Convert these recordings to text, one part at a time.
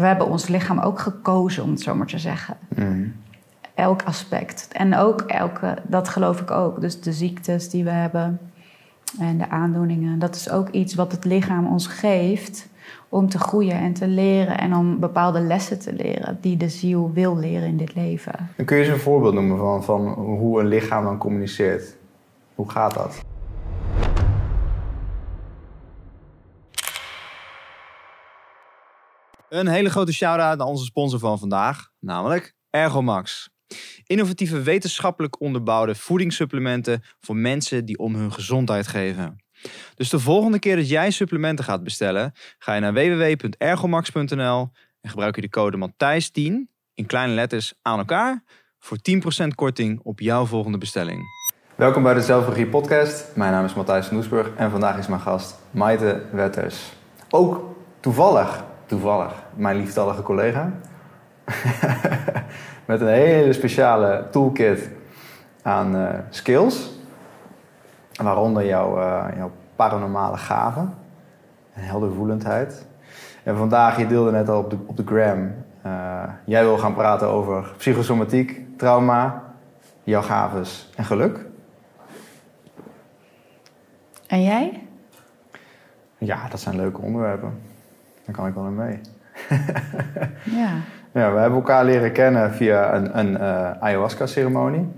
we hebben ons lichaam ook gekozen, om het zo maar te zeggen. Mhm. Elk aspect. En ook elke, dat geloof ik ook. Dus de ziektes die we hebben en de aandoeningen. Dat is ook iets wat het lichaam ons geeft om te groeien en te leren. En om bepaalde lessen te leren die de ziel wil leren in dit leven. En kun je eens een voorbeeld noemen van, van hoe een lichaam dan communiceert? Hoe gaat dat? Een hele grote shout-out naar onze sponsor van vandaag, namelijk Ergomax. Innovatieve wetenschappelijk onderbouwde voedingssupplementen voor mensen die om hun gezondheid geven. Dus de volgende keer dat jij supplementen gaat bestellen, ga je naar www.ergomax.nl en gebruik je de code Matthijs10 in kleine letters aan elkaar voor 10% korting op jouw volgende bestelling. Welkom bij de Zelfregie Podcast. Mijn naam is Matthijs van Doesburg en vandaag is mijn gast Maite Wetters. Ook toevallig, toevallig, mijn lieftallige collega. Met een hele speciale toolkit aan eh, skills. Waaronder jouw, eh, jouw paranormale gaven en heldervoelendheid. En vandaag, je deelde net al op de, op de gram, eh, jij wil gaan praten over psychosomatiek, trauma, jouw gaves en geluk. En jij? Ja, dat zijn leuke onderwerpen. Daar kan ik wel in mee. Ja. Ja, we hebben elkaar leren kennen via een, een eh, ayahuasca-ceremonie.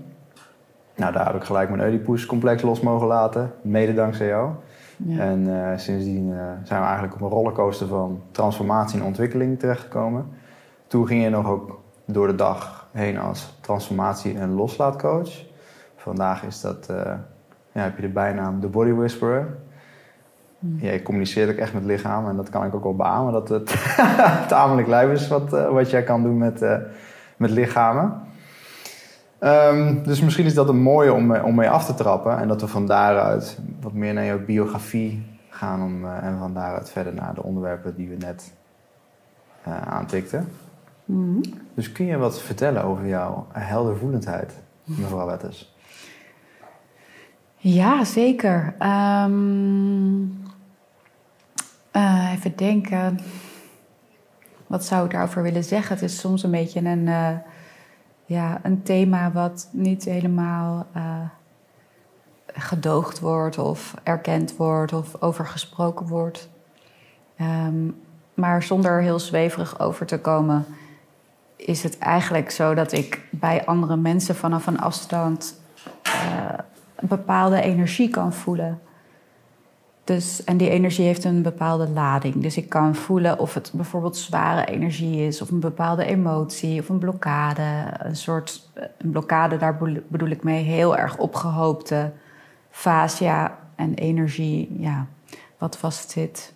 Nou, daar heb ik gelijk mijn Oedipus-complex los mogen laten, mede dankzij jou. ja. En eh, sindsdien eh, zijn we eigenlijk op een rollercoaster van transformatie en ontwikkeling terechtgekomen. Toen ging je nog ook door de dag heen als transformatie- en loslaatcoach. Vandaag is dat, ja, heb je de bijnaam de Body Whisperer. Jij communiceert ook echt met lichaam en dat kan ik ook wel beamen. Dat het tamelijk lijf is wat, eh, wat jij kan doen met, eh, met lichamen. Ehm, dus misschien is dat een mooie om, mee- om mee af te trappen. En dat we van daaruit wat meer naar jouw biografie gaan. Om, eh, en van daaruit verder naar de onderwerpen die we net aantikten. Mhm. Dus kun je wat vertellen over jouw heldervoelendheid, mevrouw Wetters? Ja, zeker. Ehm, eh, even denken. Wat zou ik daarover willen zeggen? Het is soms een beetje een, eh, ja, een thema wat niet helemaal eh, gedoogd wordt of erkend wordt of over gesproken wordt. Ehm, maar zonder er heel zweverig over te komen, is het eigenlijk zo dat ik bij andere mensen vanaf een afstand een bepaalde energie kan voelen. Dus, en die energie heeft een bepaalde lading. Dus ik kan voelen of het bijvoorbeeld zware energie is, of een bepaalde emotie, of een blokkade. Een soort een blokkade, daar bedoel- ik mee heel erg opgehoopte fascia en energie, ja, wat vastzit.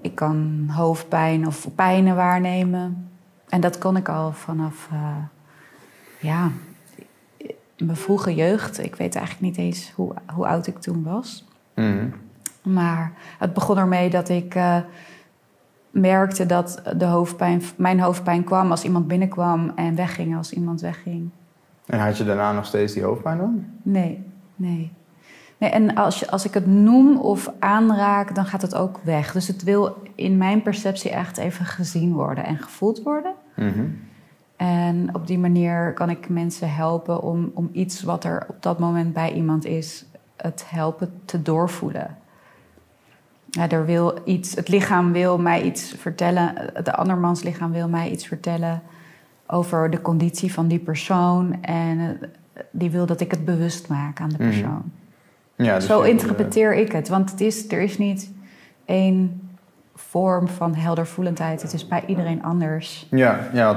Ik kan hoofdpijn of pijnen waarnemen. En dat kon ik al vanaf, eh, ja, mijn vroege jeugd. Ik weet eigenlijk niet eens hoe, hoe oud ik toen was. Mhm. Maar het begon ermee dat ik eh, merkte dat de hoofdpijn, mijn hoofdpijn kwam als iemand binnenkwam en wegging als iemand wegging. En had je daarna nog steeds die hoofdpijn dan? Nee, nee. nee en als, je, als ik het noem of aanraak, dan gaat het ook weg. Dus het wil in mijn perceptie echt even gezien worden en gevoeld worden. Mhm. En op die manier kan ik mensen helpen om, om iets wat er op dat moment bij iemand is, het helpen te doorvoelen. Ja, er wil iets, het lichaam wil mij iets vertellen, de andermans lichaam wil mij iets vertellen over de conditie van die persoon. En eh, die wil dat ik het bewust maak aan de Mhm. persoon. Ja, dus Zo interpreteer ik het, want het is, er is niet één vorm van heldervoelendheid. Het is bij iedereen anders. Ja, ja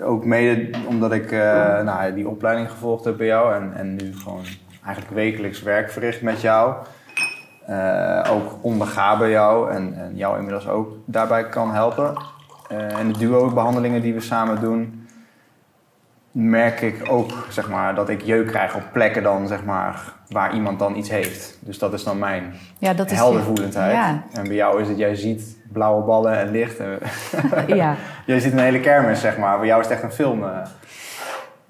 ook mede omdat ik eh, nou, die opleiding gevolgd heb bij jou en, en nu gewoon eigenlijk wekelijks werk verricht met jou. Eh, ook onderga bij jou en, en jou inmiddels ook daarbij kan helpen. Eh, en de duo-behandelingen die we samen doen, merk ik ook zeg maar, dat ik jeuk krijg op plekken dan, zeg maar, waar iemand dan iets heeft. Dus dat is dan mijn Ja, dat is heldervoelendheid. Ja, En bij jou is het, jij ziet blauwe ballen en licht. En ja. Jij ziet een hele kermis, zeg maar. Bij jou is het echt een film.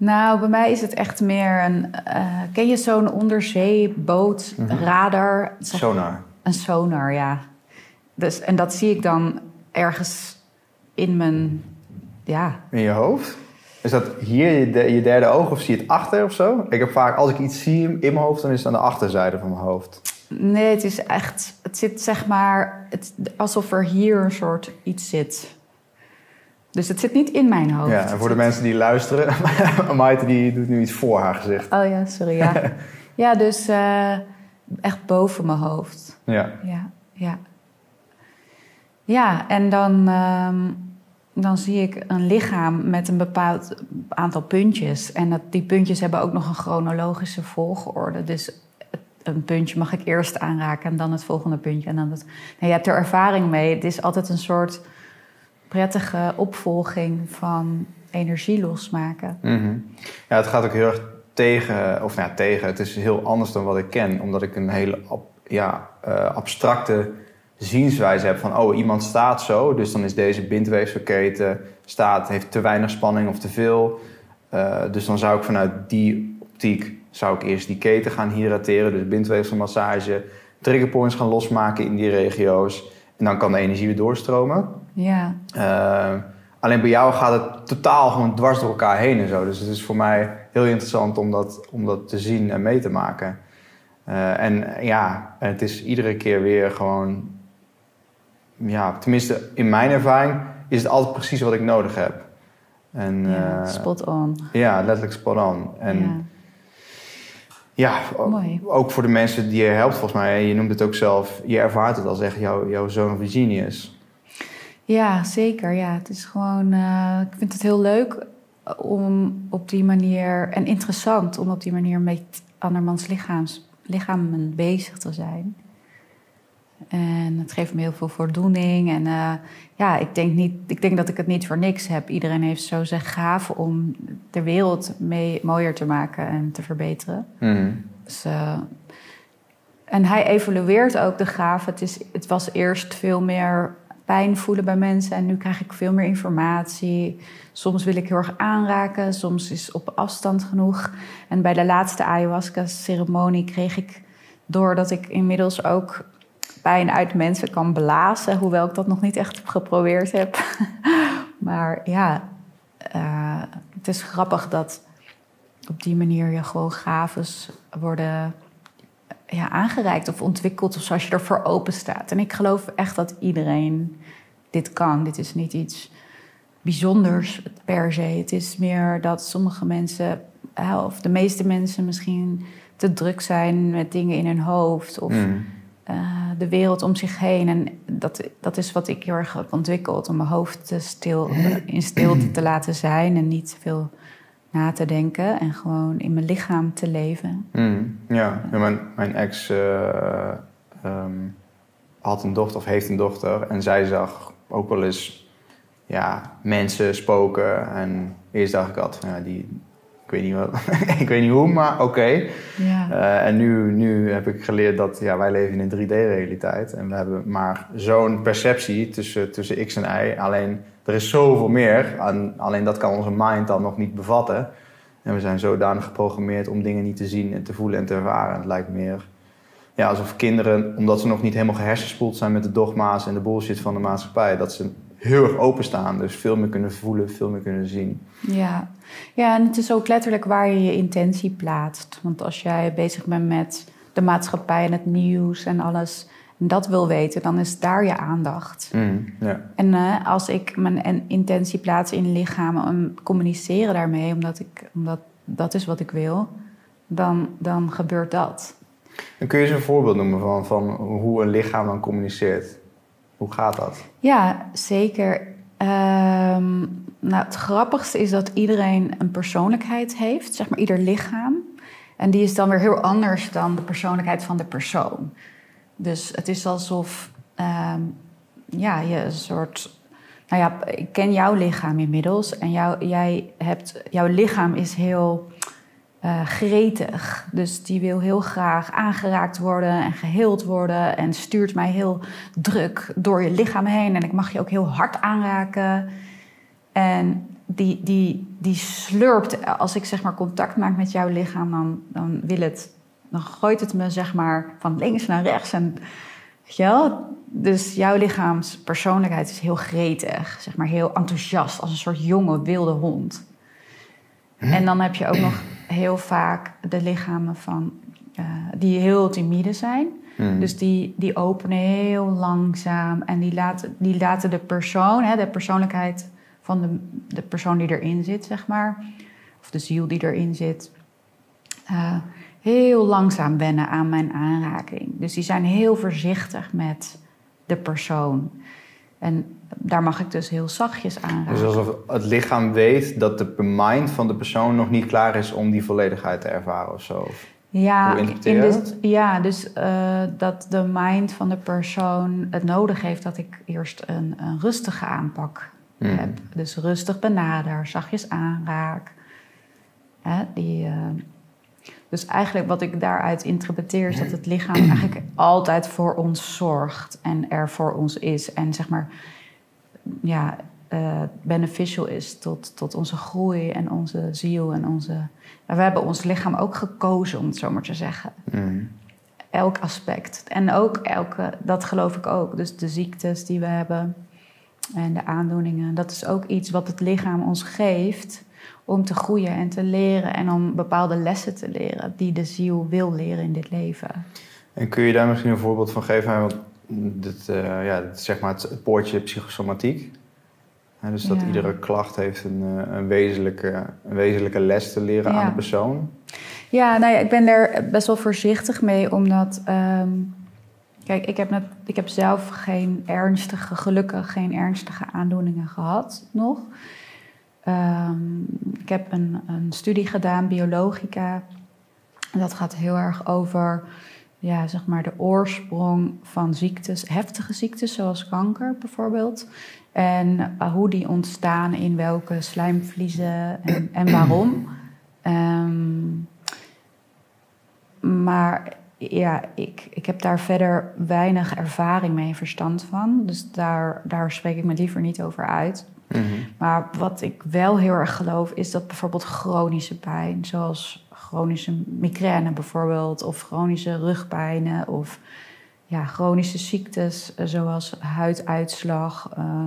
Nou, bij mij is het echt meer een. eh, ken je zo'n onderzeeboot, radar? Sonar. Een sonar, ja. Dus, en dat zie ik dan ergens in mijn, ja, In je hoofd? Is dat hier je, de- je derde oog of zie je het achter of zo? Ik heb vaak, als ik iets zie in mijn hoofd, dan is het aan de achterzijde van mijn hoofd. nee, het is echt, het zit zeg maar, het, alsof er hier een soort iets zit. Dus het zit niet in mijn hoofd. Ja, en voor de mensen die luisteren, Maite die doet nu iets voor haar gezicht. Oh ja, sorry, ja. ja, dus eh, echt boven mijn hoofd. Ja. Ja, ja. Ja, en dan, ehm, dan zie ik een lichaam met een bepaald aantal puntjes. En dat, die puntjes hebben ook nog een chronologische volgorde. Dus een puntje mag ik eerst aanraken en dan het volgende puntje. En dan het, nou, je hebt er ervaring mee. Het is altijd een soort prettige opvolging van energie losmaken. Mhm. Ja, het gaat ook heel erg tegen, of nou tegen, het is heel anders dan wat ik ken, omdat ik een hele ja, eh, abstracte zienswijze heb van, oh, iemand staat zo, dus dan is deze bindweefselketen, staat, heeft te weinig spanning of te veel. Eh, dus dan zou ik vanuit die optiek, zou ik eerst die keten gaan hydrateren, dus bindweefselmassage, triggerpoints gaan losmaken in die regio's. En dan kan de energie weer doorstromen. Ja, Uh, alleen bij jou gaat het totaal gewoon dwars door elkaar heen en zo. Dus het is voor mij heel interessant om dat, om dat te zien en mee te maken. Uh, en eh, ja, het is iedere keer weer gewoon... Ja, tenminste in mijn ervaring is het altijd precies wat ik nodig heb. En, ja eh, spot on. ja, letterlijk spot on. En ja. ja, ook, Mooi. ook voor de mensen die je helpt volgens mij. Je noemt het ook zelf, je ervaart het als echt jouw, jouw zoon Virginius. Ja, zeker. Ja, het is gewoon. eh, ik vind het heel leuk om op die manier. En interessant om op die manier met andermans lichaams, lichamen bezig te zijn. En het geeft me heel veel voldoening. En eh, ja, ik denk, niet, ik denk dat ik het niet voor niks heb. Iedereen heeft zo zijn gave om de wereld mee, mooier te maken en te verbeteren. Mhm. Dus, eh, en hij evalueert ook de gave. Het, is, het was eerst veel meer pijn voelen bij mensen en nu krijg ik veel meer informatie. Soms wil ik heel erg aanraken, soms is op afstand genoeg. En bij de laatste ayahuasca-ceremonie kreeg ik door dat ik inmiddels ook pijn uit mensen kan blazen, hoewel ik dat nog niet echt geprobeerd heb. maar ja, eh, het is grappig dat op die manier je gewoon gaves worden ja, aangereikt of ontwikkeld of zoals je ervoor open staat. En ik geloof echt dat iedereen dit kan. Dit is niet iets bijzonders per se. Het is meer dat sommige mensen, of de meeste mensen misschien te druk zijn met dingen in hun hoofd of Mhm. eh, de wereld om zich heen. En dat, dat is wat ik heel erg heb ontwikkeld, om mijn hoofd te stil, in stilte te laten zijn en niet veel na te denken en gewoon in mijn lichaam te leven. Mm, ja, Ja, mijn, mijn ex eh, ehm, had een dochter of heeft een dochter en zij zag ook wel eens ja, mensen spoken. En eerst dacht ik altijd ja, die, ik weet niet, wat, ik weet niet hoe, maar oké. Ja. Eh, en nu, nu heb ik geleerd dat ja, wij leven in een 3D-realiteit en we hebben maar zo'n perceptie tussen, tussen X en Y. Alleen er is zoveel meer, en alleen dat kan onze mind dan nog niet bevatten. En we zijn zodanig geprogrammeerd om dingen niet te zien en te voelen en te ervaren. Het lijkt meer ja, alsof kinderen, omdat ze nog niet helemaal gehersenspoeld zijn met de dogma's en de bullshit van de maatschappij, dat ze heel erg openstaan. Dus veel meer kunnen voelen, veel meer kunnen zien. Ja. ja, en het is ook letterlijk waar je je intentie plaatst. Want als jij bezig bent met de maatschappij en het nieuws en alles, dat wil weten, dan is daar je aandacht. Mm. En eh, als ik mijn en- intentie plaats in lichamen en communiceren daarmee, omdat, ik, omdat dat is wat ik wil, dan, dan gebeurt dat. En kun je eens een voorbeeld noemen van, van hoe een lichaam dan communiceert? Hoe gaat dat? Ja, zeker. Ehm, nou, het grappigste is dat iedereen een persoonlijkheid heeft, zeg maar ieder lichaam. En die is dan weer heel anders dan de persoonlijkheid van de persoon. Dus het is alsof ehm, ja, je een soort. Nou ja, ik ken jouw lichaam inmiddels. En jou, jij hebt, jouw lichaam is heel eh, gretig. Dus die wil heel graag aangeraakt worden en geheeld worden. En stuurt mij heel druk door je lichaam heen. En ik mag je ook heel hard aanraken. En die, die, die slurpt, als ik zeg maar contact maak met jouw lichaam, dan, dan wil het, dan gooit het me zeg maar van links naar rechts. En Weet je wel? Dus jouw lichaamspersoonlijkheid is heel gretig, zeg maar heel enthousiast, als een soort jonge wilde hond. En dan heb je ook nog heel vaak de lichamen van eh, die heel timide zijn. Mhm. Dus die, die openen heel langzaam en die laten, die laten de persoon, hè, de persoonlijkheid van de, de persoon die erin zit, zeg maar, of de ziel die erin zit, eh, heel langzaam wennen aan mijn aanraking. Dus die zijn heel voorzichtig met de persoon. En daar mag ik dus heel zachtjes aanraken. Dus alsof het lichaam weet dat de mind van de persoon nog niet klaar is om die volledigheid te ervaren of zo. Ja, in dat? ja dus eh, dat de mind van de persoon het nodig heeft dat ik eerst een, een rustige aanpak Mhm. heb. Dus rustig benader, zachtjes aanraak. Hè, die, eh, dus eigenlijk wat ik daaruit interpreteer is dat het lichaam eigenlijk altijd voor ons zorgt en er voor ons is. En zeg maar, ja, eh, beneficial is tot, tot onze groei en onze ziel en onze... En we hebben ons lichaam ook gekozen, om het zo maar te zeggen. Mhm. Elk aspect. En ook elke, dat geloof ik ook. Dus de ziektes die we hebben en de aandoeningen. Dat is ook iets wat het lichaam ons geeft om te groeien en te leren. En om bepaalde lessen te leren die de ziel wil leren in dit leven. En kun je daar misschien een voorbeeld van geven? Want dit, eh, ja, dit is zeg maar het, poortje psychosomatiek. Hè, dus dat Ja. iedere klacht heeft een, eh, een, wezenlijke, een wezenlijke les te leren Ja. aan de persoon. Ja, nou ja, ik ben daar best wel voorzichtig mee, omdat. ehm, kijk, ik heb, net, ik heb zelf geen ernstige, gelukkig geen ernstige aandoeningen gehad nog. Ehm, ik heb een, een studie gedaan, biologica. Dat gaat heel erg over ja, zeg maar de oorsprong van ziektes, heftige ziektes zoals kanker bijvoorbeeld. En eh, hoe die ontstaan, in welke slijmvliezen en, en waarom. Ehm, maar ja, ik, ik heb daar verder weinig ervaring mee en verstand van. Dus daar, daar spreek ik me liever niet over uit. Mhm. Maar wat ik wel heel erg geloof, is dat bijvoorbeeld chronische pijn, zoals chronische migraine bijvoorbeeld, of chronische rugpijnen, of ja, chronische ziektes, eh, zoals huiduitslag, eh,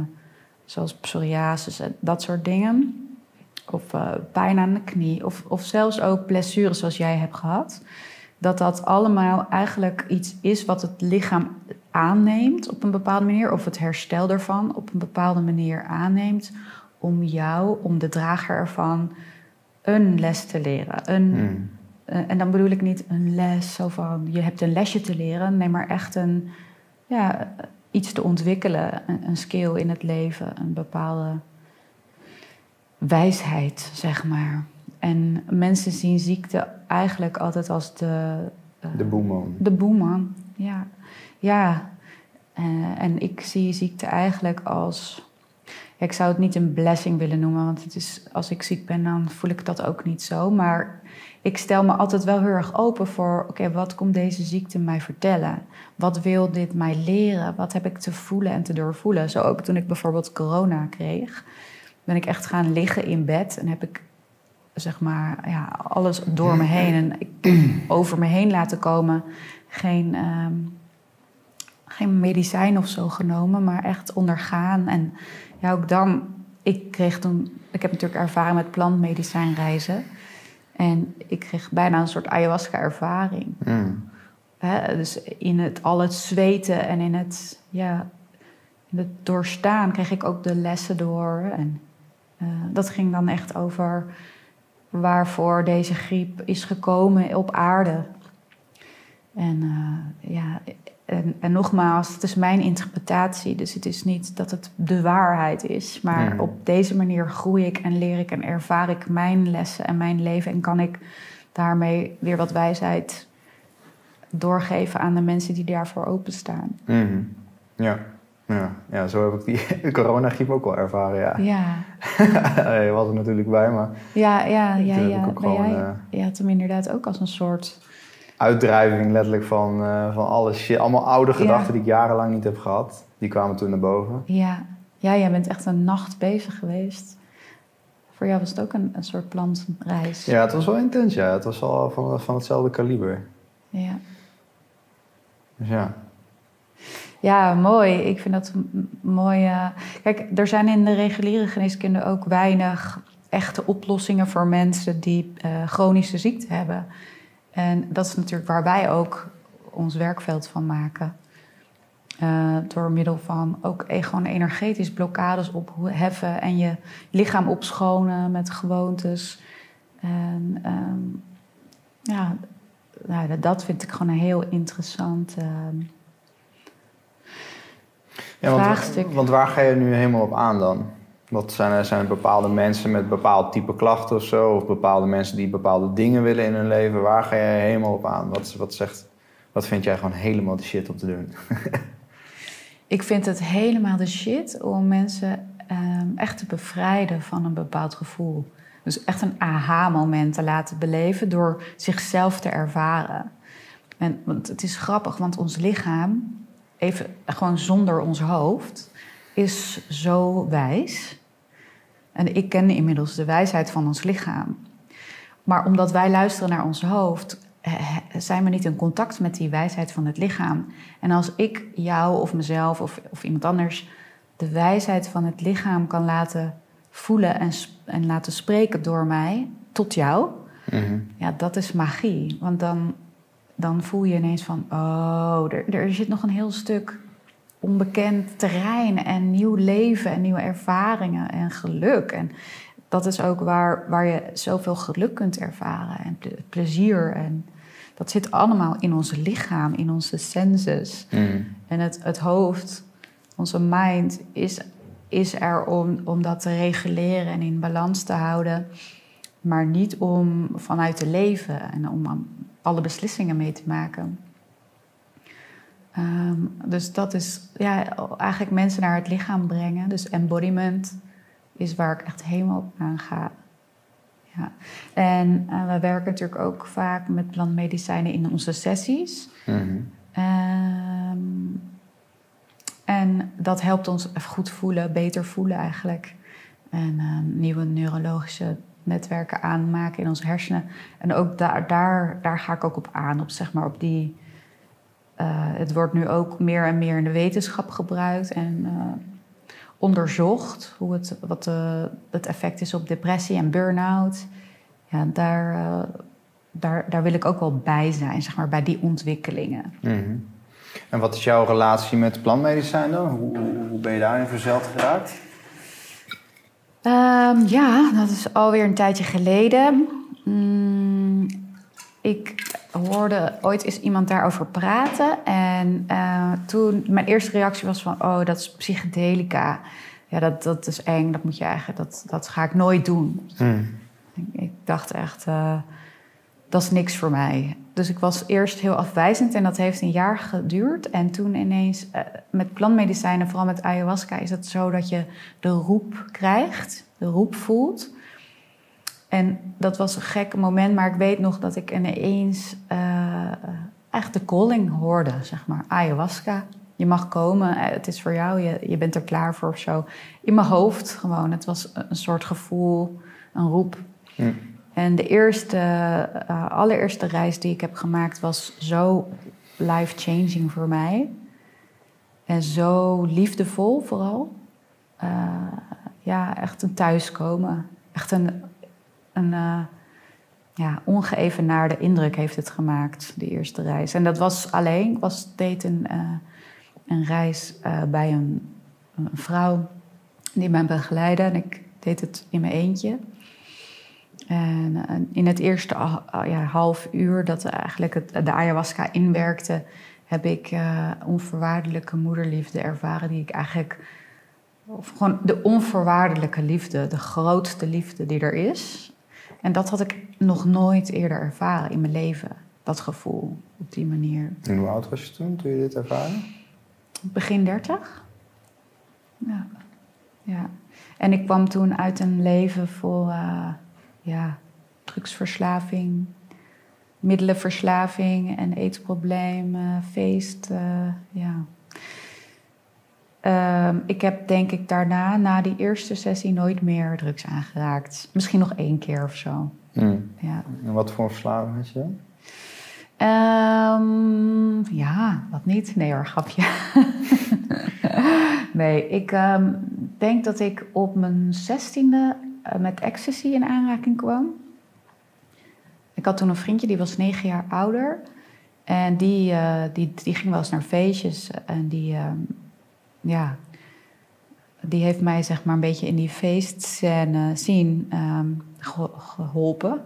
zoals psoriasis en dat soort dingen. Of eh, pijn aan de knie, of, of zelfs ook blessures zoals jij hebt gehad. Dat dat allemaal eigenlijk iets is wat het lichaam aanneemt op een bepaalde manier, of het herstel ervan op een bepaalde manier aanneemt, om jou, om de drager ervan, een les te leren. Een, Mhm. eh, en dan bedoel ik niet een les, zo van je hebt een lesje te leren, nee, maar echt een, ja, iets te ontwikkelen, een, een skill in het leven, een bepaalde wijsheid, zeg maar. En mensen zien ziekte eigenlijk altijd als de, eh, De boeman. de boeman, ja. Ja, Eh, en ik zie ziekte eigenlijk als... ik zou het niet een blessing willen noemen, want het is, als ik ziek ben, dan voel ik dat ook niet zo. Maar ik stel me altijd wel heel erg open voor... oké, wat komt deze ziekte mij vertellen? Wat wil dit mij leren? Wat heb ik te voelen en te doorvoelen? Zo ook toen ik bijvoorbeeld corona kreeg... ben ik echt gaan liggen in bed en heb ik zeg maar, ja, alles door me heen en ik over me heen laten komen. Geen, ehm, geen medicijn of zo genomen, maar echt ondergaan. En ja, ook dan, ik kreeg toen, ik heb natuurlijk ervaring met plantmedicijnreizen. En ik kreeg bijna een soort ayahuasca-ervaring. Hè, dus in het, al het zweten en in het, ja, in het doorstaan kreeg ik ook de lessen door. En eh, dat ging dan echt over waarvoor deze griep is gekomen op aarde. En eh, ja, en, en nogmaals, het is mijn interpretatie, dus het is niet dat het de waarheid is. Maar op deze manier groei ik en leer ik en ervaar ik mijn lessen en mijn leven. En kan ik daarmee weer wat wijsheid doorgeven aan de mensen die daarvoor openstaan. Mhm. Ja. Ja. ja, zo heb ik die coronagriep ook wel ervaren, ja. Ja, Je was er natuurlijk bij, maar ja, ja, ja. Ja. gewoon, jij, eh, je had hem inderdaad ook als een soort... uitdrijving letterlijk van, eh, van alle shit. Allemaal oude Ja. gedachten die ik jarenlang niet heb gehad. Die kwamen toen naar boven. Ja, ja jij bent echt een nacht bezig geweest. Voor jou was het ook een, een soort plantreis. Ja, het was wel intens, ja. Het was al van, van hetzelfde kaliber. ja. Dus ja. Ja, mooi. Ik vind dat mooi. eh. Kijk, er zijn in de reguliere geneeskunde ook weinig echte oplossingen voor mensen die eh, chronische ziekte hebben. En dat is natuurlijk waar wij ook ons werkveld van maken. Eh, door middel van ook e- gewoon energetisch blokkades opheffen en je lichaam opschonen met gewoontes. En ehm, ja, nou, dat- vind ik gewoon een heel interessant. ehm, Ja, want, Vraagstuk. want waar ga je nu helemaal op aan dan? Wat zijn er, zijn bepaalde mensen met bepaald type klachten of zo? Of bepaalde mensen die bepaalde dingen willen in hun leven? Waar ga je helemaal op aan? Wat, wat, zegt, wat vind jij gewoon helemaal de shit om te doen? Ik vind het helemaal de shit om mensen ehm, echt te bevrijden van een bepaald gevoel. Dus echt een aha-moment te laten beleven door zichzelf te ervaren. En want het is grappig, want ons lichaam, even gewoon zonder ons hoofd, is zo wijs. En ik ken inmiddels de wijsheid van ons lichaam. Maar omdat wij luisteren naar ons hoofd, zijn we niet in contact met die wijsheid van het lichaam. En als ik jou of mezelf of, of iemand anders de wijsheid van het lichaam kan laten voelen en, en laten spreken door mij tot jou, ja, dat is magie. Want dan, dan voel je ineens van, oh, er, er zit nog een heel stuk onbekend terrein en nieuw leven en nieuwe ervaringen en geluk. En dat is ook waar, waar je zoveel geluk kunt ervaren en ple- plezier. En dat zit allemaal in ons lichaam, in onze senses. En het, het hoofd, onze mind, is, is er om, om dat te reguleren en in balans te houden. Maar niet om vanuit te leven en om alle beslissingen mee te maken. Ehm, dus dat is ja, eigenlijk mensen naar het lichaam brengen. Dus embodiment is waar ik echt helemaal op aan ga. Ja. En eh, we werken natuurlijk ook vaak met plantmedicijnen in onze sessies. Ehm, en dat helpt ons even goed voelen, beter voelen eigenlijk. En eh, nieuwe neurologische netwerken aanmaken in onze hersenen. En ook daar, daar, daar ga ik ook op aan, op zeg maar op die. Eh, het wordt nu ook meer en meer in de wetenschap gebruikt en eh, onderzocht hoe het, wat de, het effect is op depressie en burn-out. Ja, daar, eh, daar, daar wil ik ook wel bij zijn, zeg maar, bij die ontwikkelingen. En wat is jouw relatie met plantmedicijn dan? Hoe, hoe, hoe ben je daarin verzeld geraakt? Ehm, ja, dat is alweer een tijdje geleden. Mm, ik hoorde ooit eens iemand daarover praten. En eh, toen, mijn eerste reactie was van, oh, dat is psychedelica. Ja, dat, dat is eng, dat moet je eigenlijk, dat, dat ga ik nooit doen. Ik, ik dacht echt, eh, dat is niks voor mij. Dus ik was eerst heel afwijzend en dat heeft een jaar geduurd. En toen ineens, eh, met plantmedicijnen, vooral met ayahuasca, is het zo dat je de roep krijgt, de roep voelt. En dat was een gek moment, maar ik weet nog dat ik ineens eh echt de calling hoorde, zeg maar. Ayahuasca, je mag komen, eh, het is voor jou, je, je bent er klaar voor of zo. In mijn hoofd gewoon, het was een soort gevoel, een roep. En de eerste, eh, allereerste reis die ik heb gemaakt was zo life-changing voor mij. En zo liefdevol vooral. Ja, echt een thuiskomen. Echt een, een eh, ja, ongeëvenaarde indruk heeft het gemaakt, die eerste reis. En dat was alleen. Ik was, deed een, eh, een reis eh, bij een, een vrouw die mij begeleidde. En ik deed het in mijn eentje. En in het eerste ja, half uur dat eigenlijk het, de ayahuasca inwerkte, heb ik onvoorwaardelijke moederliefde ervaren, die ik eigenlijk. Of gewoon de onvoorwaardelijke liefde, de grootste liefde die er is. En dat had ik nog nooit eerder ervaren in mijn leven, dat gevoel op die manier. En hoe oud was je toen, toen je dit ervaren? Begin 30. Ja. ja. En ik kwam toen uit een leven vol eh, ja, drugsverslaving, middelenverslaving en eetproblemen, feest. ja. Ehm, ik heb denk ik daarna, na die eerste sessie, nooit meer drugs aangeraakt. Misschien nog één keer of zo. Ja. En wat voor verslaving had je dan? Ehm, ja, wat niet? Nee hoor, grapje. nee, ik ehm, denk dat ik op mijn zestiende uh, met ecstasy in aanraking kwam. Ik had toen een vriendje, die was negen jaar ouder. En die, uh, die, die ging wel eens naar feestjes. En die, ja, die heeft mij zeg maar een beetje in die feestscène zien geholpen.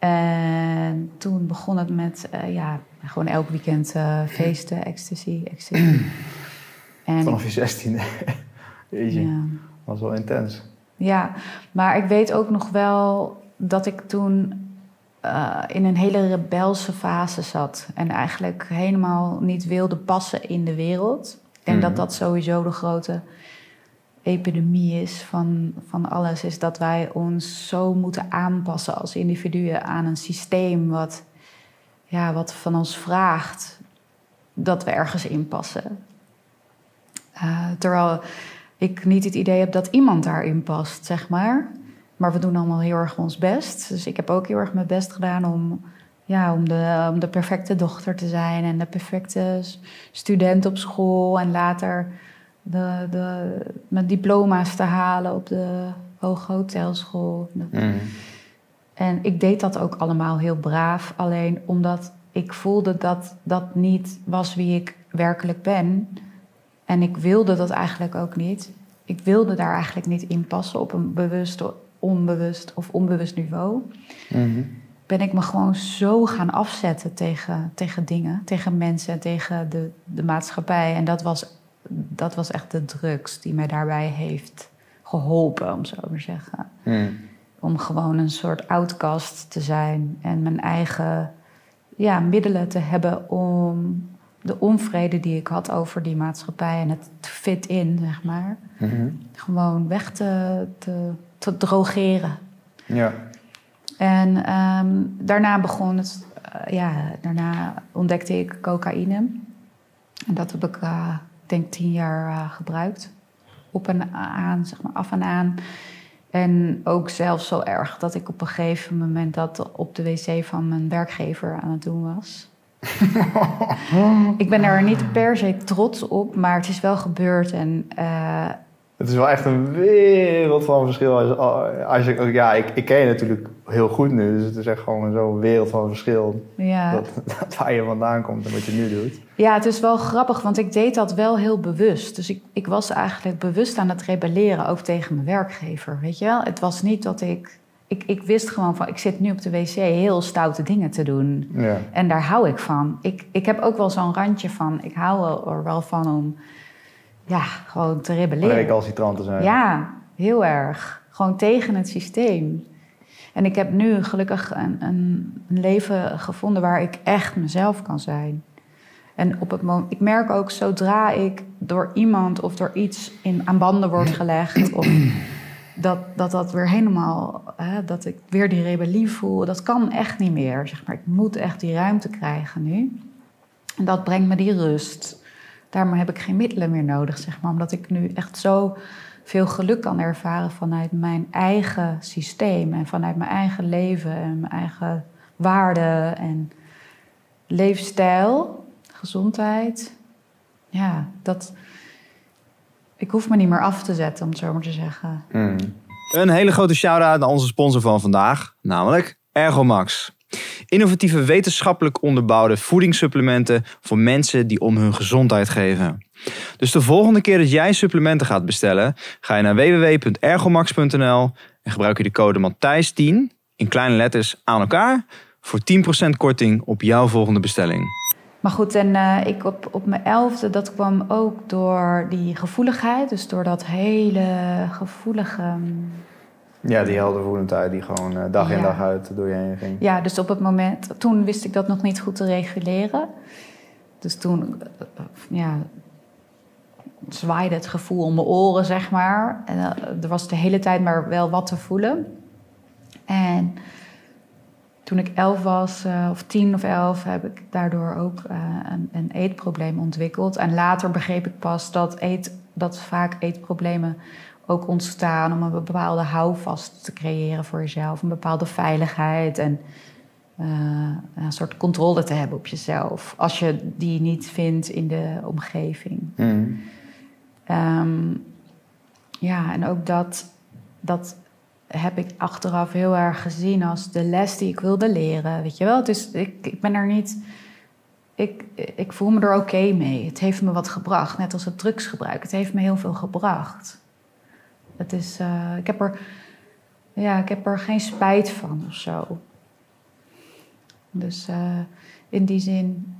En toen begon het met, uh, ja, gewoon elk weekend uh, feesten, ecstasy, ecstasy. en Vanaf je zestiende. Jeetje, ja. was wel intens. Ja, maar ik weet ook nog wel dat ik toen uh, in een hele rebelse fase zat. En eigenlijk helemaal niet wilde passen in de wereld. En mm. dat dat sowieso de grote epidemie is van, van alles, is dat wij ons zo moeten aanpassen als individuen aan een systeem wat, ja, wat van ons vraagt dat we ergens inpassen. Uh, terwijl ik niet het idee heb dat iemand daarin past, zeg maar. Maar we doen allemaal heel erg ons best. Dus ik heb ook heel erg mijn best gedaan om, ja, om, de, om de perfecte dochter te zijn en de perfecte student op school. En later de, de, mijn diploma's te halen op de Hoge Hotelschool. Mm. En ik deed dat ook allemaal heel braaf. Alleen omdat ik voelde dat dat niet was wie ik werkelijk ben. En ik wilde dat eigenlijk ook niet. Ik wilde daar eigenlijk niet in passen op een bewust, onbewust of onbewust niveau. Mm Ben ik me gewoon zo gaan afzetten tegen, tegen dingen, tegen mensen, tegen de, de maatschappij. En dat was dat was echt de drugs die mij daarbij heeft geholpen, om zo maar te zeggen. Hmm. Om gewoon een soort outcast te zijn en mijn eigen ja, middelen te hebben om de onvrede die ik had over die maatschappij en het fit in, zeg maar, hmm. gewoon weg te, te, te drogeren. Ja. En ehm, daarna begon het, uh, ja, daarna ontdekte ik cocaïne. En dat heb ik uh, denk tien jaar uh, gebruikt. Op en aan, zeg maar af en aan. En ook zelfs zo erg dat ik op een gegeven moment dat op de wc van mijn werkgever aan het doen was. ik ben er niet per se trots op, maar het is wel gebeurd. En uh, het is wel echt een wereld van verschil. Als, als je, ja, ik, ik ken je natuurlijk heel goed nu, dus het is echt gewoon zo'n wereld van verschil. Ja. Dat, dat, waar je vandaan komt en wat je nu doet. Ja, het is wel grappig, want ik deed dat wel heel bewust. Dus ik, ik was eigenlijk bewust aan het rebelleren, ook tegen mijn werkgever. Weet je wel? Het was niet dat ik. Ik, ik wist gewoon van, ik zit nu op de wc heel stoute dingen te doen. Ja. En daar hou ik van. Ik, ik heb ook wel zo'n randje van, ik hou er wel van om ja, gewoon te rebelleren. Recalcitrant te zijn. Ja, heel erg. Gewoon tegen het systeem. En ik heb nu gelukkig een, een, leven gevonden waar ik echt mezelf kan zijn. En op het moment, ik merk ook zodra ik door iemand of door iets in, aan banden word gelegd, of dat, dat dat weer helemaal, hè, dat ik weer die rebellie voel, dat kan echt niet meer. Zeg maar. Ik moet echt die ruimte krijgen nu. En dat brengt me die rust daarom heb ik geen middelen meer nodig, zeg maar. Omdat ik nu echt zo veel geluk kan ervaren vanuit mijn eigen systeem en vanuit mijn eigen leven en mijn eigen waarden en leefstijl, gezondheid. Ja, dat. Ik hoef me niet meer af te zetten, om het zo maar te zeggen. Hmm. Een hele grote shout-out naar onze sponsor van vandaag, namelijk Ergomax. Innovatieve wetenschappelijk onderbouwde voedingssupplementen voor mensen die om hun gezondheid geven. Dus de volgende keer dat jij supplementen gaat bestellen, ga je naar www.ergomax.nl en gebruik je de code Matthijs10 in kleine letters aan elkaar voor 10% korting op jouw volgende bestelling. Maar goed, en uh, ik op, op mijn elfde, dat kwam ook door die gevoeligheid. Dus door dat hele gevoelige ja, die heldervoelendheid die gewoon uh, dag in dag uit door je heen ging. Ja, dus op het moment... Toen wist ik dat nog niet goed te reguleren. Dus toen uh, ja, zwaaide het gevoel om mijn oren, zeg maar. En, uh, er was de hele tijd maar wel wat te voelen. En toen ik elf was, of tien of elf, heb ik daardoor ook een, een eetprobleem ontwikkeld. En later begreep ik pas dat, eet, dat vaak eetproblemen ook ontstaan om een bepaalde houvast te creëren voor jezelf, een bepaalde veiligheid. En eh, een soort controle te hebben op jezelf. Als je die niet vindt in de omgeving. Mhm. Ehm, ja, en ook dat, dat heb ik achteraf heel erg gezien als de les die ik wilde leren. Weet je wel? Dus ik, ik ben er niet. Ik, ik voel me er oké mee. Het heeft me wat gebracht. Net als het drugsgebruik. Het heeft me heel veel gebracht. Het is, eh, ik, heb er, ja, ik heb er geen spijt van of zo. Dus eh, in die zin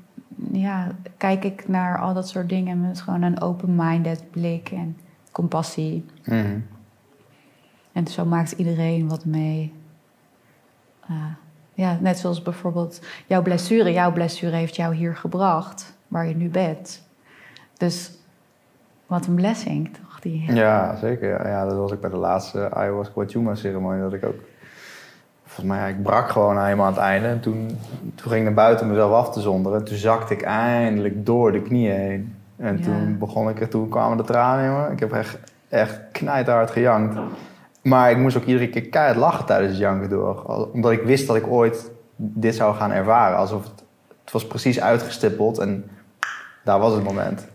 ja, kijk ik naar al dat soort dingen met gewoon een open-minded blik en compassie. Mhm. En zo maakt iedereen wat mee. Uh, ja, net zoals bijvoorbeeld jouw blessure. Jouw blessure heeft jou hier gebracht, waar je nu bent. Dus wat een blessing, toch? Die... Ja, zeker. Ja. dat was ik bij de laatste ayahuasca Wachuma ceremonie. Dat ik ook... Volgens mij, ja, ik brak gewoon helemaal aan het einde. En toen, toen ging ik naar buiten mezelf af te zonderen. En toen zakte ik eindelijk door de knieën heen. En Ja. toen begon ik, er- toen kwamen de tranen in me. Ik heb echt, echt knijthard gejankt. Maar ik moest ook iedere keer keihard lachen tijdens het janken door. Omdat ik wist dat ik ooit dit zou gaan ervaren. Alsof het, het was precies uitgestippeld en daar was het moment.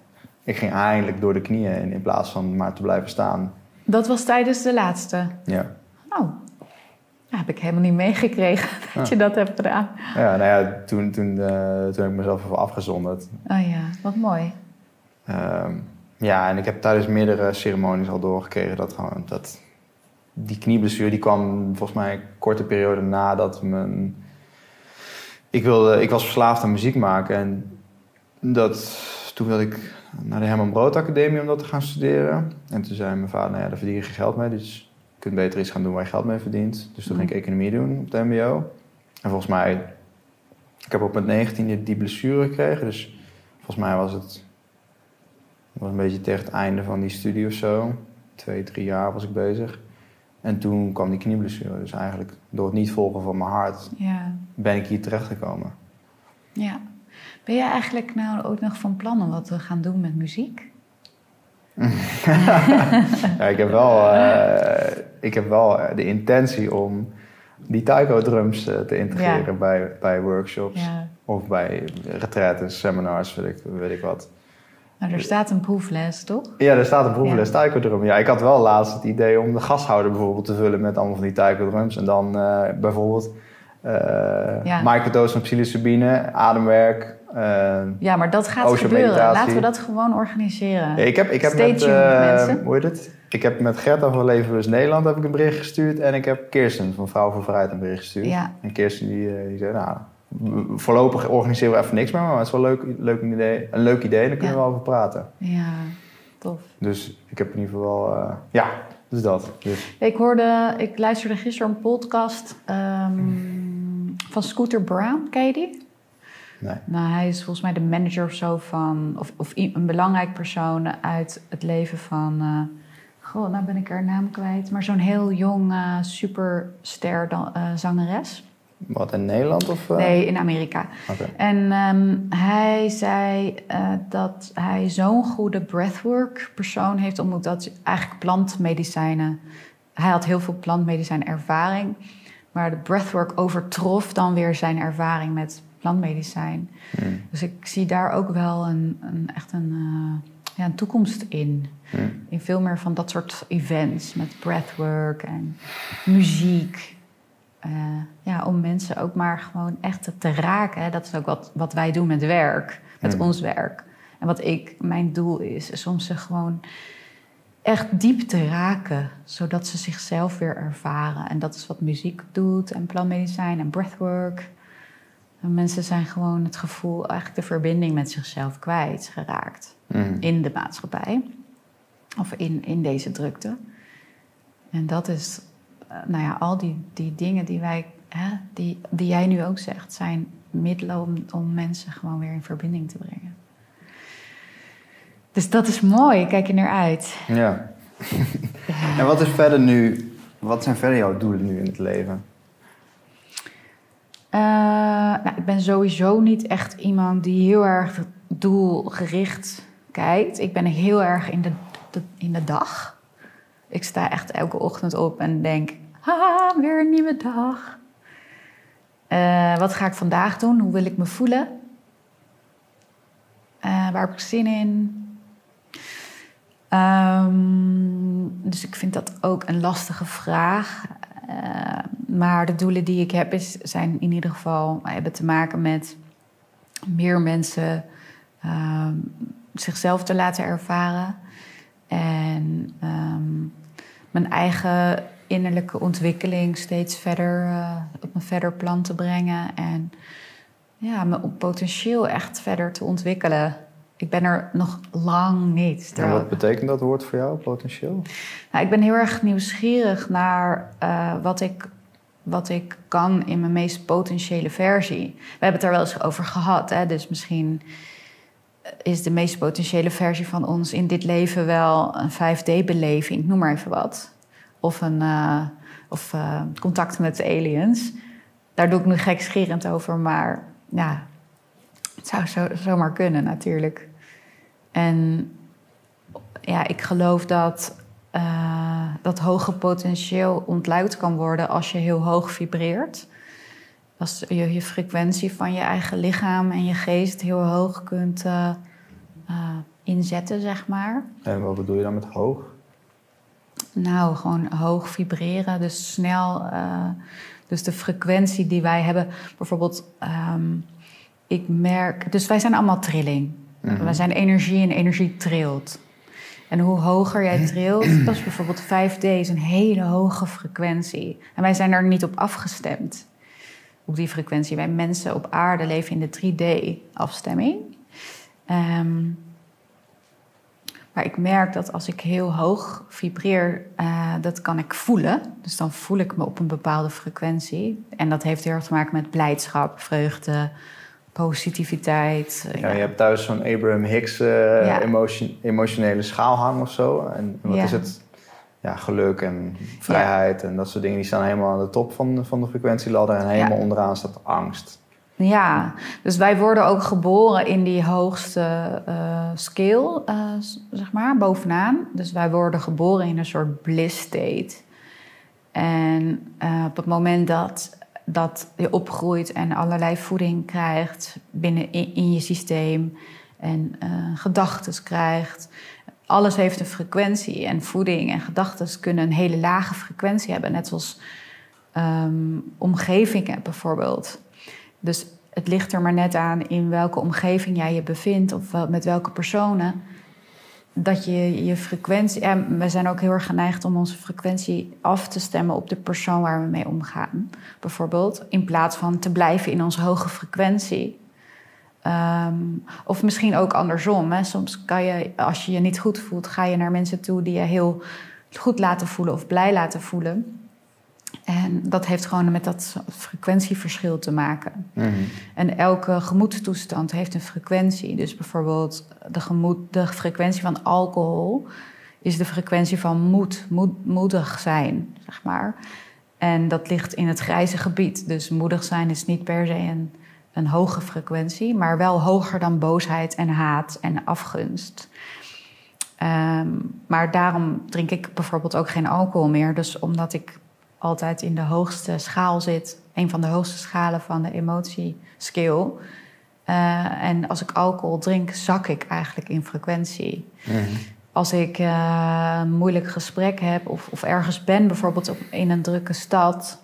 Ik ging eindelijk door de knieën heen in plaats van maar te blijven staan. Dat was tijdens de laatste. Ja, Oh, ja, heb ik helemaal niet meegekregen dat je dat hebt gedaan. ja nou ja, toen, toen, eh, toen heb ik mezelf even afgezonderd. Oh ja, wat mooi. Ehm, ja, en ik heb tijdens meerdere ceremonies al doorgekregen dat gewoon dat die knieblessure die kwam volgens mij een korte periode nadat mijn ik wilde ik was verslaafd aan muziek maken en dat toen wilde ik naar de Herman Brood Academie om dat te gaan studeren en toen zei mijn vader nou ja daar verdien je geen geld mee dus je kunt beter iets gaan doen waar je geld mee verdient dus toen ging ik economie doen op het MBO en volgens mij ik heb op mijn 19 die blessure gekregen dus volgens mij was het was een beetje tegen het einde van die studie of zo. Twee, drie jaar was ik bezig. En toen kwam die knieblessure. Dus eigenlijk door het niet volgen van mijn hart Ja, ben ik hier terechtgekomen. ja. Ben jij eigenlijk nou ook nog van plan om wat te gaan doen met muziek? Ja, ik heb wel, eh, ik heb wel eh, de intentie om die taiko drums eh, te integreren Ja. bij, bij workshops. Ja. Of bij retraites, seminars, weet ik, weet ik wat. Nou, er staat een proefles, toch? Ja, er staat een proefles Ja. taiko drum. Ja, ik had wel laatst het idee om de gashouder bijvoorbeeld te vullen met allemaal van die taiko drums. En dan bijvoorbeeld eh Ja. microdose van psilocybine, ademwerk. Eh, Ja, maar dat gaat gebeuren. meditatie. Laten we dat gewoon organiseren. Ik heb, ik heb Stay met, tuned, eh, mensen. hoe heet het? Ik heb met Gerta van Leven Dus Nederland heb ik een bericht gestuurd. En ik heb Kirsten van Vrouw voor Vrijheid een bericht gestuurd. Ja. En Kirsten die, eh, die zei, nou, voorlopig organiseren we even niks meer. Maar het is wel leuk, leuk idee, een leuk idee en daar kunnen Ja. we wel over praten. Ja, tof. Dus ik heb in ieder geval, wel, eh, ja, dus dat. Dus, Ik hoorde, ik luisterde gisteren een podcast ehm, van Scooter Brown. Ken je die? Nee. Nou, hij is volgens mij de manager of zo van, of, of een belangrijk persoon uit het leven van, eh, goh, nou ben ik haar naam kwijt, maar zo'n heel jong eh, superster dan, eh, zangeres. Wat in Nederland of? Nee, in Amerika. Oké. En ehm, hij zei dat hij zo'n goede breathwork persoon heeft ontmoet. Dat eigenlijk plantmedicijnen. Hij had heel veel plantmedicijn ervaring. Maar de breathwork overtrof dan weer zijn ervaring met plantmedicijn. Hmm. Dus ik zie daar ook wel een, een, echt een, eh, ja, een toekomst in. Hmm. In veel meer van dat soort events met breathwork en muziek. Eh, ja, om mensen ook maar gewoon echt te, raken. Hè. Dat is ook wat, wat wij doen met werk, met Hmm. ons werk. En wat ik, mijn doel is, is om ze gewoon echt diep te raken, zodat ze zichzelf weer ervaren. En dat is wat muziek doet, en plantmedicijn en breathwork. En mensen zijn gewoon het gevoel, eigenlijk de verbinding met zichzelf kwijtgeraakt Hmm. in de maatschappij. Of in, in deze drukte. En dat is, eh, nou ja, al die, die dingen die wij, hè, die, die jij nu ook zegt, zijn middelen om, om mensen gewoon weer in verbinding te brengen. Dus dat is mooi, kijk er naar uit. Ja. en wat is verder nu, wat zijn verder jouw doelen nu in het leven? Eh, nou, ik ben sowieso niet echt iemand die heel erg doelgericht kijkt. Ik ben heel erg in de, in de dag. Ik sta echt elke ochtend op en denk: haha, weer een nieuwe dag. Eh, wat ga ik vandaag doen? Hoe wil ik me voelen? Eh, waar heb ik zin in? Ehm, dus ik vind dat ook een lastige vraag. Eh, maar de doelen die ik heb is, zijn in ieder geval hebben te maken met meer mensen ehm, zichzelf te laten ervaren. En ehm, mijn eigen innerlijke ontwikkeling steeds verder uh, op een verder plan te brengen. En ja, mijn potentieel echt verder te ontwikkelen. Ik ben er nog lang niet. En wat betekent dat woord voor jou, potentieel? Nou, ik ben heel erg nieuwsgierig naar uh, wat, ik, wat ik kan in mijn meest potentiële versie. We hebben het er wel eens over gehad, hè? dus misschien is de meest potentiële versie van ons in dit leven wel een 5D-beleving, noem maar even wat. Of, een, uh, of uh, contact met aliens. Daar doe ik nu gekscherend over, maar ja, het zou zo, zomaar kunnen natuurlijk. En ja, ik geloof dat uh, dat hoge potentieel ontluid kan worden als je heel hoog vibreert. Als je je frequentie van je eigen lichaam en je geest heel hoog kunt uh, uh, inzetten, zeg maar. En wat bedoel je dan met hoog? Nou, gewoon hoog vibreren, dus snel. dus de frequentie die wij hebben, bijvoorbeeld, um, ik merk. Dus wij zijn allemaal trilling. Mm -hmm. Wij zijn energie en energie trilt. En hoe hoger jij trilt, dat is bijvoorbeeld 5D, is een hele hoge frequentie. En wij zijn er niet op afgestemd, op die frequentie. Wij mensen op aarde leven in de 3D-afstemming. Um, maar ik merk dat als ik heel hoog vibreer, uh, dat kan ik voelen. Dus dan voel ik me op een bepaalde frequentie. En dat heeft heel erg te maken met blijdschap, vreugde, positiviteit. Ja, je hebt thuis zo'n Abraham Hicks uh, ja. emotion, emotionele schaalhang of zo. En wat is het? Ja, geluk en vrijheid en dat soort dingen. Die staan helemaal aan de top van, van de frequentieladder. En helemaal onderaan staat angst. Ja, dus wij worden ook geboren in die hoogste uh, scale, uh, zeg maar, bovenaan. Dus wij worden geboren in een soort bliss state. En uh, op het moment dat dat je opgroeit en allerlei voeding krijgt binnen in, je systeem en uh, gedachten krijgt. Alles heeft een frequentie en voeding en gedachten kunnen een hele lage frequentie hebben, net zoals um, omgevingen bijvoorbeeld. Dus het ligt er maar net aan in welke omgeving jij je bevindt of met welke personen dat je je frequentie. En we zijn ook heel erg geneigd om onze frequentie af te stemmen op de persoon waar we mee omgaan. Bijvoorbeeld, in plaats van te blijven in onze hoge frequentie. Um, of misschien ook andersom. Hè. Soms kan je, als je je niet goed voelt, ga je naar mensen toe die je heel goed laten voelen of blij laten voelen. En dat heeft gewoon met dat frequentieverschil te maken. Mm -hmm. En elke gemoedstoestand heeft een frequentie. Dus bijvoorbeeld de, gemoed, de frequentie van alcohol is de frequentie van moed, moed, moedig zijn, zeg maar. En dat ligt in het grijze gebied. Dus moedig zijn is niet per se een, een hoge frequentie, maar wel hoger dan boosheid en haat en afgunst. Um, maar daarom drink ik bijvoorbeeld ook geen alcohol meer. Dus omdat ik altijd in de hoogste schaal zit. Een van de hoogste schalen van de emotiescale. Uh, en als ik alcohol drink, zak ik eigenlijk in frequentie. Mm -hmm. Als ik uh, een moeilijk gesprek heb of, of ergens ben, bijvoorbeeld op, in een drukke stad,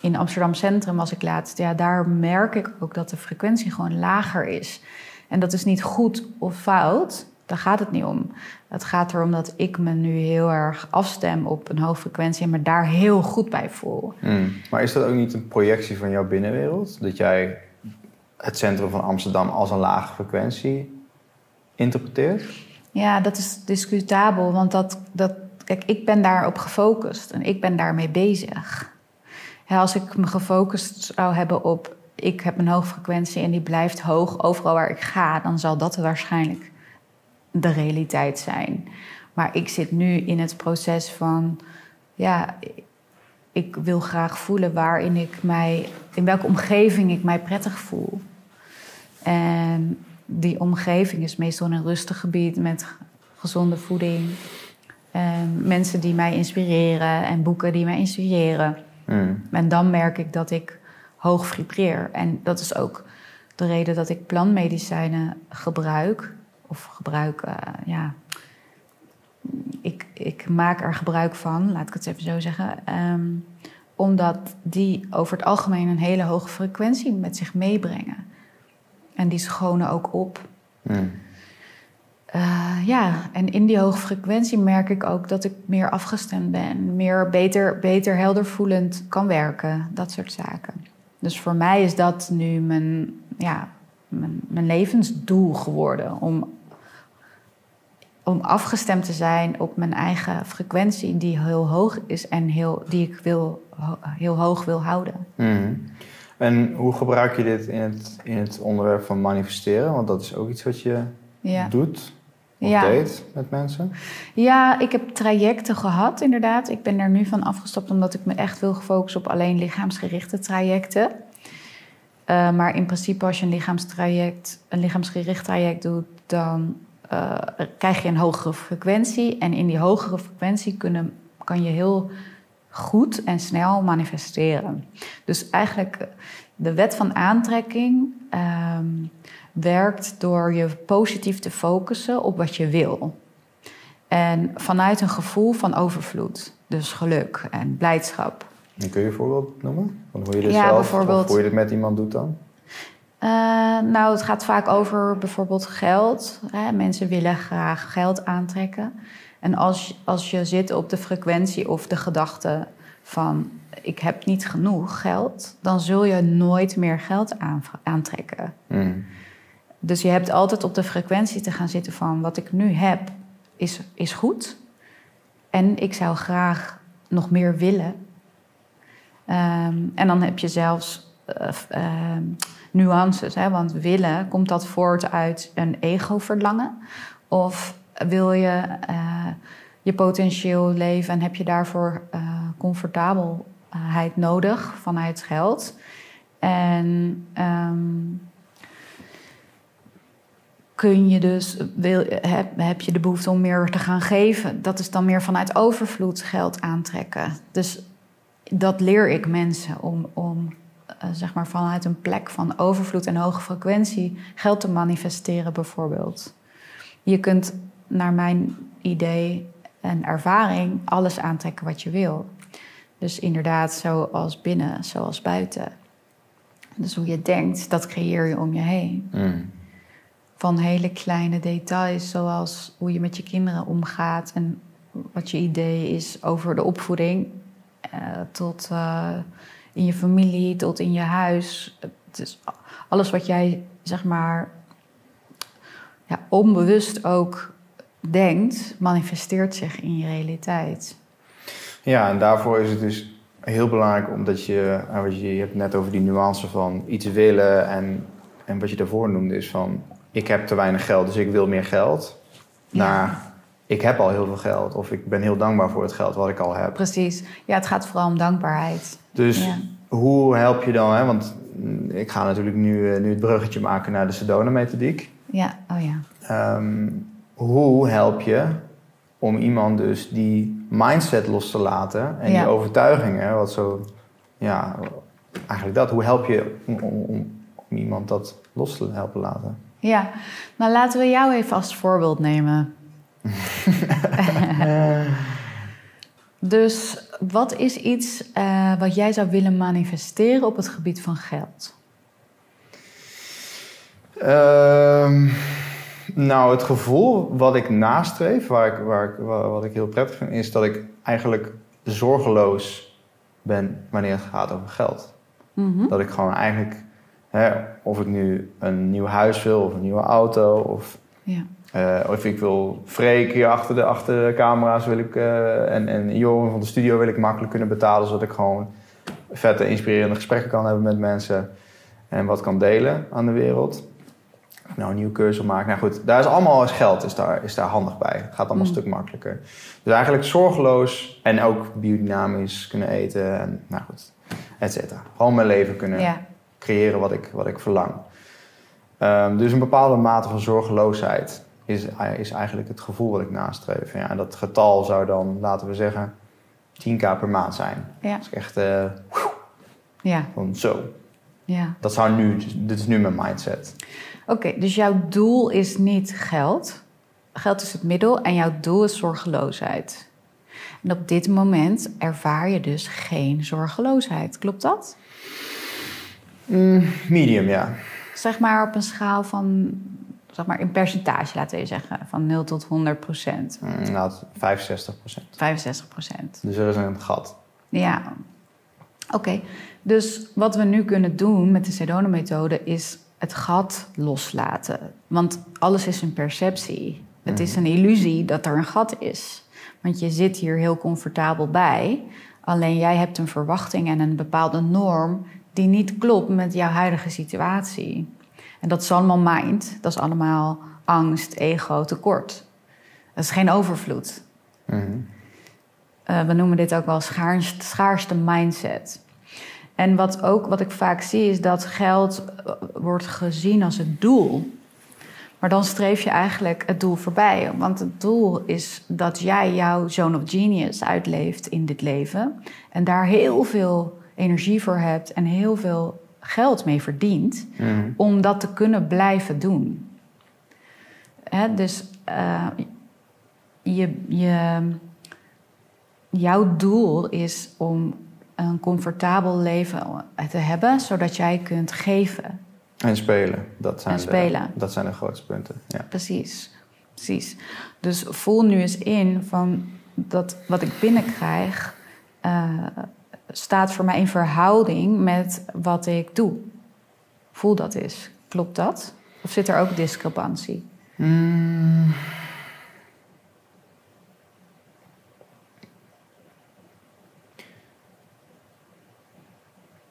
in Amsterdam Centrum was ik laatst, ja, daar merk ik ook dat de frequentie gewoon lager is. En dat is niet goed of fout, daar gaat het niet om. Het gaat erom dat ik me nu heel erg afstem op een hoge frequentie en me daar heel goed bij voel. Mm. Maar is dat ook niet een projectie van jouw binnenwereld? Dat jij het centrum van Amsterdam als een lage frequentie interpreteert? Ja, dat is discutabel, want dat, dat, kijk, ik ben daarop gefocust en ik ben daarmee bezig. Als ik me gefocust zou hebben op ik heb een hoge frequentie en die blijft hoog overal waar ik ga, dan zal dat waarschijnlijk de realiteit zijn. Maar ik zit nu in het proces van, ja, ik wil graag voelen waarin ik mij, in welke omgeving ik mij prettig voel. En die omgeving is meestal een rustig gebied met gezonde voeding. En mensen die mij inspireren en boeken die mij inspireren. Mm. En dan merk ik dat ik hoog vibreer. En dat is ook de reden dat ik plantmedicijnen gebruik. Of gebruik, eh, ja. Ik, ik maak er gebruik van, laat ik het even zo zeggen. Ehm, omdat die over het algemeen een hele hoge frequentie met zich meebrengen. En die schonen ook op. Mm. Eh, ja, en in die hoge frequentie merk ik ook dat ik meer afgestemd ben. Meer beter, beter helder voelend kan werken. Dat soort zaken. Dus voor mij is dat nu mijn, ja, mijn, mijn levensdoel geworden. Om, om afgestemd te zijn op mijn eigen frequentie, die heel hoog is en heel, die ik wil, heel hoog wil houden. Mm. En hoe gebruik je dit in het, in het onderwerp van manifesteren? Want dat is ook iets wat je Ja. doet of Ja. deed met mensen. Ja, ik heb trajecten gehad, inderdaad. Ik ben er nu van afgestapt omdat ik me echt wil focussen op alleen lichaamsgerichte trajecten. Eh, maar in principe, als je een, lichaamstraject, een lichaamsgericht traject doet, dan eh, krijg je een hogere frequentie. En in die hogere frequentie kunnen, kan je heel goed en snel manifesteren. Dus eigenlijk eh, de wet van aantrekking ehm, werkt door je positief te focussen op wat je wil. En vanuit een gevoel van overvloed. Dus geluk en blijdschap. En kun je een voorbeeld noemen? Van hoe je dit Ja, zelf bijvoorbeeld- of hoe je dit met iemand doet dan? Eh, nou, het gaat vaak over bijvoorbeeld geld. Hè? Mensen willen graag geld aantrekken. En als, als je zit op de frequentie of de gedachte van ik heb niet genoeg geld, dan zul je nooit meer geld aantrekken. Mm. Dus je hebt altijd op de frequentie te gaan zitten van wat ik nu heb is, is goed. En ik zou graag nog meer willen. Ehm, en dan heb je zelfs eh, ehm, nuances. Hè? Want willen, komt dat voort uit een ego-verlangen? Of wil je eh, je potentieel leven en heb je daarvoor eh, comfortabelheid nodig vanuit geld? En ehm, kun je dus, wil, heb, heb je de behoefte om meer te gaan geven. Dat is dan meer vanuit overvloed geld aantrekken. Dus dat leer ik mensen om, om zeg maar vanuit een plek van overvloed en hoge frequentie geld te manifesteren bijvoorbeeld. Je kunt naar mijn idee en ervaring alles aantrekken wat je wil. Dus inderdaad, zoals binnen, zoals buiten. Dus hoe je denkt, dat creëer je om je heen Mm. van hele kleine details, zoals hoe je met je kinderen omgaat en wat je idee is over de opvoeding, eh, tot eh, in je familie, tot in je huis. Het is alles wat jij, zeg maar, ja, onbewust ook denkt, manifesteert zich in je realiteit. Ja, en daarvoor is het dus heel belangrijk omdat je, wat je, je hebt net over die nuance van iets willen en, en wat je daarvoor noemde is van ik heb te weinig geld, dus ik wil meer geld. Ja. Ik heb al heel veel geld of ik ben heel dankbaar voor het geld wat ik al heb. Precies. Ja, het gaat vooral om dankbaarheid. Dus Ja. hoe help je dan, hè? want mm, ik ga natuurlijk nu, eh, nu het bruggetje maken naar de Sedona-methodiek. Ja, oh ja. Ehm, hoe help je om iemand dus die mindset los te laten en Ja. die overtuigingen, wat zo, ja, eigenlijk dat. Hoe help je om, om, om, om iemand dat los te helpen laten? Ja, nou laten we jou even als voorbeeld nemen. dus wat is iets eh, wat jij zou willen manifesteren op het gebied van geld? Ehm, nou, het gevoel wat ik nastreef, waar ik, waar ik, wa- wat ik heel prettig vind, is dat ik eigenlijk zorgeloos ben wanneer het gaat over geld. Mhm. Dat ik gewoon eigenlijk, hè, of ik nu een nieuw huis wil of een nieuwe auto, of, Ja. Eh, of ik wil Freek hier achter de, achter de camera's wil ik, eh, en, en Joren van de studio wil ik makkelijk kunnen betalen, zodat ik gewoon vette, inspirerende gesprekken kan hebben met mensen en wat kan delen aan de wereld. Nou een nieuwe keuze maken. Nou goed, daar is allemaal eens geld is daar, is daar handig bij. Het gaat allemaal Mm. een stuk makkelijker. Dus eigenlijk zorgeloos en ook biodynamisch kunnen eten en nou goed, et cetera. Gewoon mijn leven kunnen ja. creëren wat ik, wat ik verlang. Ehm, dus een bepaalde mate van zorgeloosheid is, is eigenlijk het gevoel wat ik nastreef. Ja, en dat getal zou dan, laten we zeggen, 10k per maand zijn. Ja. Dat is echt eh, ja. van zo. Ja. Dat zou nu, dit is nu mijn mindset. Oké, dus jouw doel is niet geld. Geld is het middel en jouw doel is zorgeloosheid. En op dit moment ervaar je dus geen zorgeloosheid. Klopt dat? Medium, ja. Zeg maar op een schaal van, zeg maar in percentage laten we zeggen, van 0 tot 100 procent. Mm, Nou, 65 procent. 65 procent. Dus er is een gat. Ja. Oké, dus wat we nu kunnen doen met de Sedona-methode is het gat loslaten. Want alles is een perceptie. Het is een illusie dat er een gat is. Want je zit hier heel comfortabel bij. Alleen jij hebt een verwachting en een bepaalde norm die niet klopt met jouw huidige situatie. En dat is allemaal mind. Dat is allemaal angst, ego, tekort. Dat is geen overvloed. Mhm. Eh, we noemen dit ook wel schaarste, schaarste mindset. En wat, ook, wat ik vaak zie is dat geld eh, wordt gezien als het doel. Maar dan streef je eigenlijk het doel voorbij. Want het doel is dat jij jouw zone of genius uitleeft in dit leven. En daar heel veel energie voor hebt en heel veel geld mee verdient. Mhm. Om dat te kunnen blijven doen. Hè, dus eh, je, je, jouw doel is om een comfortabel leven te hebben, zodat jij kunt geven. En spelen. Dat zijn, En spelen. De, dat zijn de grootste punten. Ja. Precies, precies. Dus voel nu eens in van dat wat ik binnenkrijg eh, staat voor mij in verhouding met wat ik doe. Voel dat eens. Klopt dat? Of zit er ook discrepantie?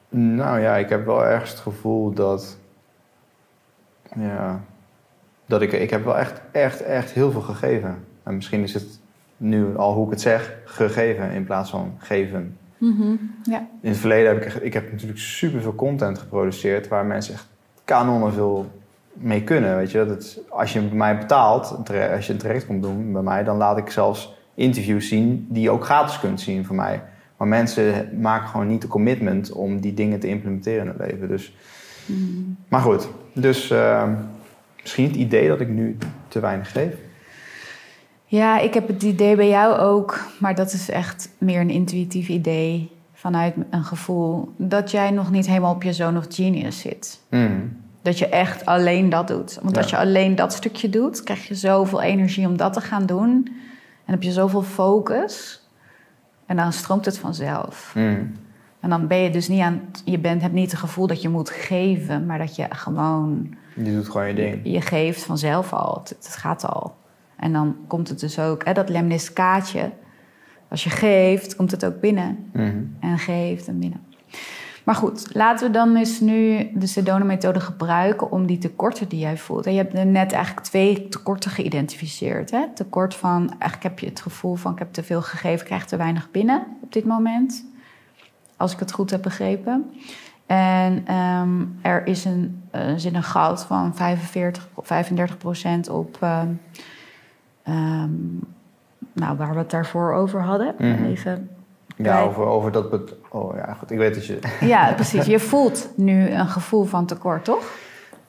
Nou ja, ik heb wel ergens het gevoel dat. Ja. Dat ik, ik heb wel echt, echt, echt heel veel gegeven. En misschien is het nu al hoe ik het zeg, gegeven in plaats van geven. Ja. In het verleden heb ik, ik heb natuurlijk superveel content geproduceerd waar mensen echt kanonnen veel mee kunnen. Weet je? Dat het, als je bij mij betaalt, als je een traject komt doen bij mij, dan laat ik zelfs interviews zien die je ook gratis kunt zien van mij. Maar mensen maken gewoon niet de commitment om die dingen te implementeren in het leven. Dus, Maar goed, dus eh, misschien het idee dat ik nu te weinig geef. Ja, ik heb het idee bij jou ook, maar dat is echt meer een intuïtief idee vanuit een gevoel dat jij nog niet helemaal op je zone of genius zit. Hmm. Dat je echt alleen dat doet. Want als je alleen dat stukje doet, krijg je zoveel energie om dat te gaan doen. En heb je zoveel focus. En dan stroomt het vanzelf. Hmm. En dan ben je dus niet aan. Je bent, hebt niet het gevoel dat je moet geven, maar dat je gewoon. Je doet gewoon je ding. Je geeft vanzelf al. Het, het gaat al. En dan komt het dus ook. Hè, dat lemniskaatje. Als je geeft, komt het ook binnen. Hmm. En geeft en binnen. Maar goed, laten we dan eens nu de Sedona-methode gebruiken om die tekorten die jij voelt. En je hebt er net eigenlijk twee tekorten geïdentificeerd. Hè? Tekort van, eigenlijk heb je het gevoel van ik heb te veel gegeven, ik krijg te weinig binnen op dit moment. Als ik het goed heb begrepen. En ehm, er is een, er zit een goud van 45, 35 procent op... ehm, ehm, nou, waar we het daarvoor over hadden. Mhm. Even Ja, over, over dat... Oh ja, goed. Ik weet dat je... Ja, precies. Je voelt nu een gevoel van tekort, toch?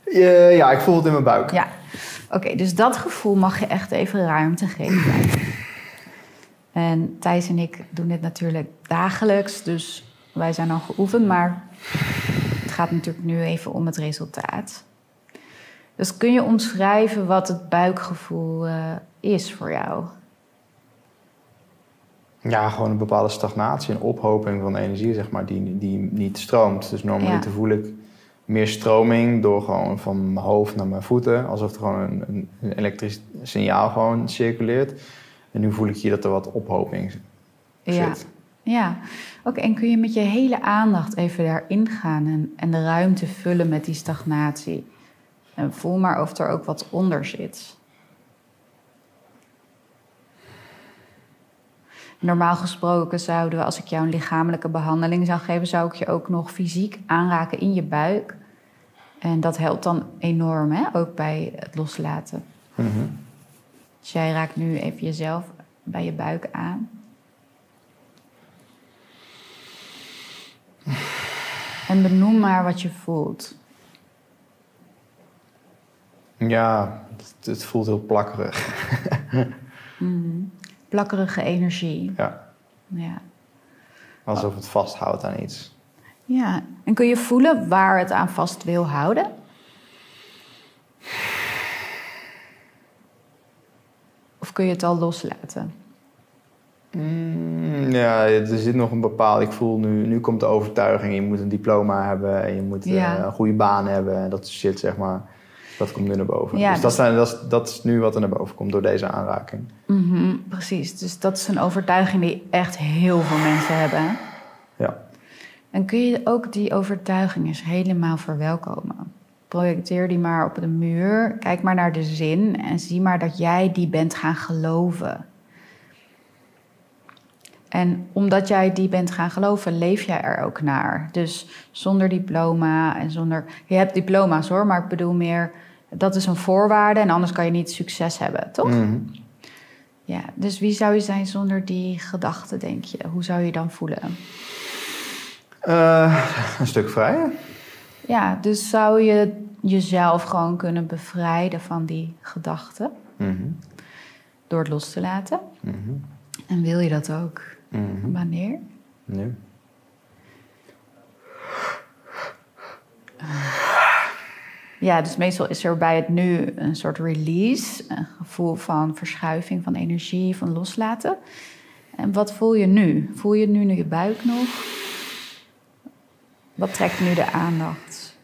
Ja, ja, ik voel het in mijn buik. Ja. Oké, dus dat gevoel mag je echt even ruimte geven. En Thijs en ik doen dit natuurlijk dagelijks, dus wij zijn al geoefend, maar het gaat natuurlijk nu even om het resultaat. Dus kun je omschrijven wat het buikgevoel eh, is voor jou? Ja, gewoon een bepaalde stagnatie, een ophoping van energie, zeg maar, die, die niet stroomt. Dus normaliter voel ik meer stroming door gewoon van mijn hoofd naar mijn voeten. Alsof er gewoon een, een, een elektrisch signaal gewoon circuleert. En nu voel ik hier dat er wat ophoping Ja. zit. Ja, oké. en kun je met je hele aandacht even daarin gaan en, en de ruimte vullen met die stagnatie? En voel maar of er ook wat onder zit. Normaal gesproken zouden we, als ik jou een lichamelijke behandeling zou geven, zou ik je ook nog fysiek aanraken in je buik. En dat helpt dan enorm, hè? ook bij het loslaten. Mhm. Dus jij raakt nu even jezelf bij je buik aan. En benoem maar wat je voelt. Ja, het, het voelt heel plakkerig. Mm. Plakkerige energie. Ja, Ja. alsof het vasthoudt aan iets. ja. En kun je voelen waar het aan vast wil houden? Of kun je het al loslaten? Mm, ja, er zit nog een bepaald... Ik voel nu, nu komt de overtuiging. Je moet een diploma hebben en je moet eh, een goede baan hebben. En dat shit, zeg maar. Dat komt nu naar boven. Ja, dus dat, dus- zijn, dat, is, dat is nu wat er naar boven komt door deze aanraking. Mhm, precies. Dus dat is een overtuiging die echt heel veel mensen hebben. Ja. En kun je ook die overtuiging eens helemaal verwelkomen? Projecteer die maar op de muur. Kijk maar naar de zin en zie maar dat jij die bent gaan geloven. En omdat jij die bent gaan geloven, leef jij er ook naar. Dus zonder diploma en zonder. Je hebt diploma's hoor, maar ik bedoel meer. Dat is een voorwaarde en anders kan je niet succes hebben, toch? Mhm. Ja, dus wie zou je zijn zonder die gedachte, denk je? Hoe zou je dan voelen? Eh, een stuk vrijer. Ja, dus zou je jezelf gewoon kunnen bevrijden van die gedachten Mhm. door het los te laten? Mhm. En wil je dat ook? Wanneer? Nu. Ja, dus meestal is er bij het nu een soort release, een gevoel van verschuiving van energie, van loslaten. En wat voel je nu? Voel je nu je buik nog? Wat trekt nu de aandacht?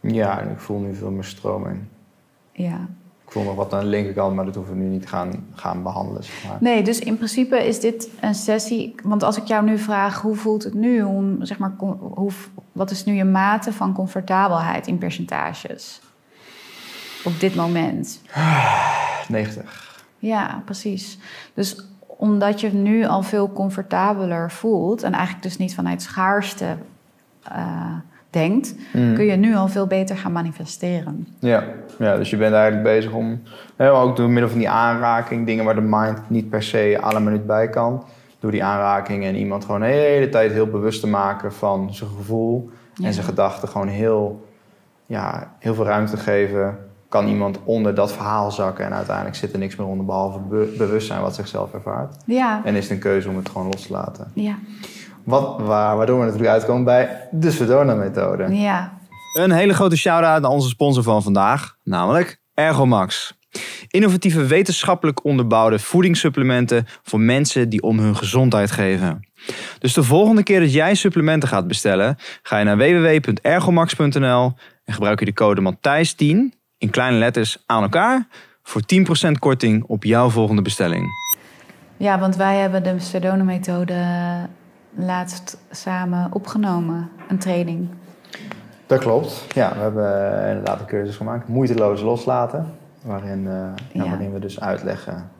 Ja, en ik voel nu veel meer stroming. Ja. Ik voel nog wat aan de linkerkant, maar dat hoeven we nu niet gaan, gaan behandelen. Zeg maar. Nee, dus in principe is dit een sessie. Want als ik jou nu vraag, hoe voelt het nu? Om, zeg maar, hoe, wat is nu je mate van comfortabelheid in percentages? Op dit moment. 90. Ja, precies. Dus omdat je nu al veel comfortabeler voelt en eigenlijk dus niet vanuit schaarste eh, denkt, Mhm. kun je nu al veel beter gaan manifesteren. Ja. ja, dus je bent eigenlijk bezig om, hè, ook door middel van die aanraking, dingen waar de mind niet per se alle minuut bij kan, door die aanraking en iemand gewoon de hele tijd heel bewust te maken van zijn gevoel Ja. en zijn gedachten gewoon heel, ja, heel veel ruimte te geven, kan iemand onder dat verhaal zakken en uiteindelijk zit er niks meer onder behalve be- bewustzijn wat zichzelf ervaart. Ja, En is het een keuze om het gewoon los te laten. ja, Wat, waar, waardoor we natuurlijk uitkomen bij de Sedona-methode. ja. Een hele grote shout-out naar onze sponsor van vandaag, namelijk Ergomax. Innovatieve wetenschappelijk onderbouwde voedingssupplementen voor mensen die om hun gezondheid geven. Dus de volgende keer dat jij supplementen gaat bestellen, ga je naar www.ergomax.nl en gebruik je de code Matthijs10 in kleine letters aan elkaar voor 10% korting op jouw volgende bestelling. Ja, want wij hebben de Sedona-methode laatst samen opgenomen, een training. Dat klopt. Ja, we hebben inderdaad een cursus gemaakt. Moeiteloos loslaten. Waarin, eh, ja, waarin we dus uitleggen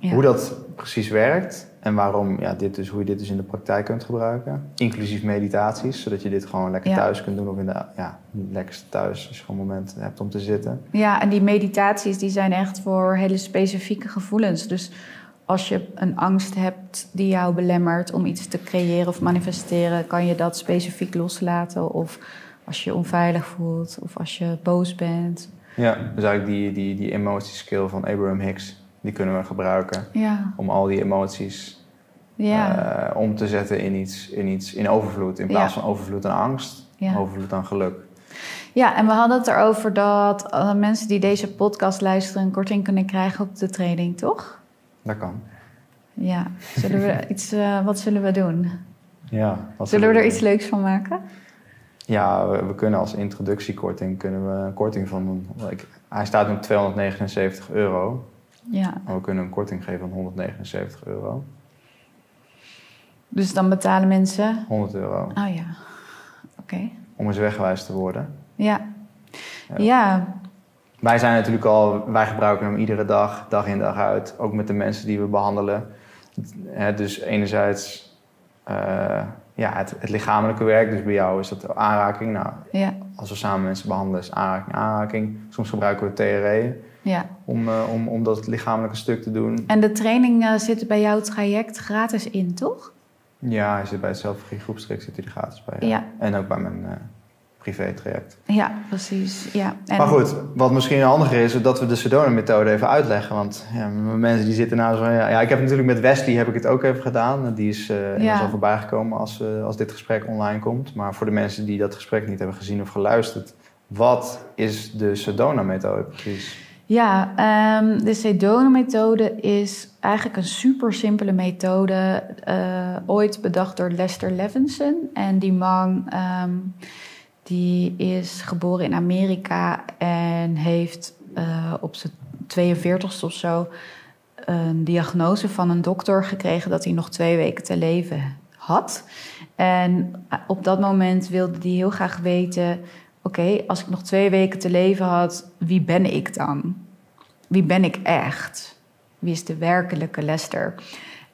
hoe dat precies werkt. En waarom, ja, dit dus, hoe je dit dus in de praktijk kunt gebruiken. Inclusief meditaties, zodat je dit gewoon lekker Ja. thuis kunt doen. Of in de, ja, lekkerste thuis, als je gewoon een moment hebt om te zitten. Ja, en die meditaties die zijn echt voor hele specifieke gevoelens. Dus als je een angst hebt die jou belemmert om iets te creëren of manifesteren, kan je dat specifiek loslaten. Of als je je onveilig voelt, of als je boos bent. Ja, dus eigenlijk die, die, die emotieskill van Abraham Hicks, die kunnen we gebruiken. Ja, Om al die emoties ja, eh, om te zetten in iets, in iets in overvloed. In plaats Ja. van overvloed aan angst, overvloed aan geluk. ja. En we hadden het erover dat eh, mensen die deze podcast luisteren een korting kunnen krijgen op de training, toch? Dat kan. Ja. Zullen we iets, eh, wat zullen we doen? Ja, wat Zullen we er doen? iets leuks van maken? Ja, we, we kunnen als introductiekorting kunnen we een korting van... ik- hij staat nu 279 euro. Ja. Maar we kunnen een korting geven van 179 euro. Dus dan betalen mensen. 100 euro. Oh ja. Oké. Om eens weggewijs te worden. Ja. Ja. Ja. Wij zijn natuurlijk al... Wij gebruiken hem iedere dag, dag in dag uit. Ook met de mensen die we behandelen. Dus enerzijds... eh, ja, het, het lichamelijke werk. Dus bij jou is dat aanraking. Nou, Ja. als we samen mensen behandelen is aanraking, aanraking. Soms gebruiken we TRE Ja. om, eh, om, om dat lichamelijke stuk te doen. En de training eh, zit bij jouw traject gratis in, toch? Ja, hij zit bij het zelfregie groepstraject zit hij er gratis bij. Ja. En ook bij mijn eh privé traject. Ja, precies. Ja. En- Maar goed, wat misschien handiger is, dat we de Sedona-methode even uitleggen. Want ja, mensen die zitten nou zo. Ja, ja, ik heb natuurlijk met Wesley heb ik het ook even gedaan. Die is inmiddels Ja. al voorbij gekomen als, eh, als dit gesprek online komt. Maar voor de mensen die dat gesprek niet hebben gezien of geluisterd... Wat is de Sedona-methode precies? Ja, ehm, de Sedona-methode is eigenlijk een super simpele methode. eh, ooit bedacht door Lester Levinson. En die man ehm, die is geboren in Amerika en heeft eh, op zijn 42ste of zo een diagnose van een dokter gekregen dat hij nog twee weken te leven had. En eh, op dat moment wilde hij heel graag weten: oké, als ik nog twee weken te leven had, wie ben ik dan? Wie ben ik echt? Wie is de werkelijke Lester?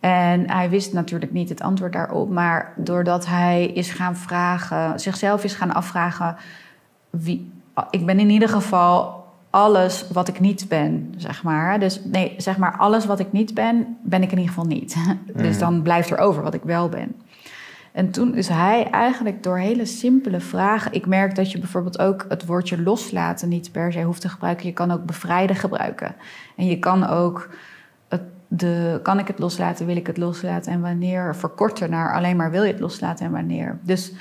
En hij wist natuurlijk niet het antwoord daarop, maar doordat hij is gaan vragen, zichzelf is gaan afvragen: wie, ik ben in ieder geval alles wat ik niet ben, zeg maar. Dus nee, zeg maar, alles wat ik niet ben, ben ik in ieder geval niet. Dus Mhm. dan blijft er over wat ik wel ben. En toen is hij eigenlijk door hele simpele vragen. Ik merk dat je bijvoorbeeld ook het woordje loslaten niet per se hoeft te gebruiken. Je kan ook bevrijden gebruiken. En je kan ook de, kan ik het loslaten, wil ik het loslaten en wanneer verkorten naar alleen maar wil je het loslaten en wanneer. Dus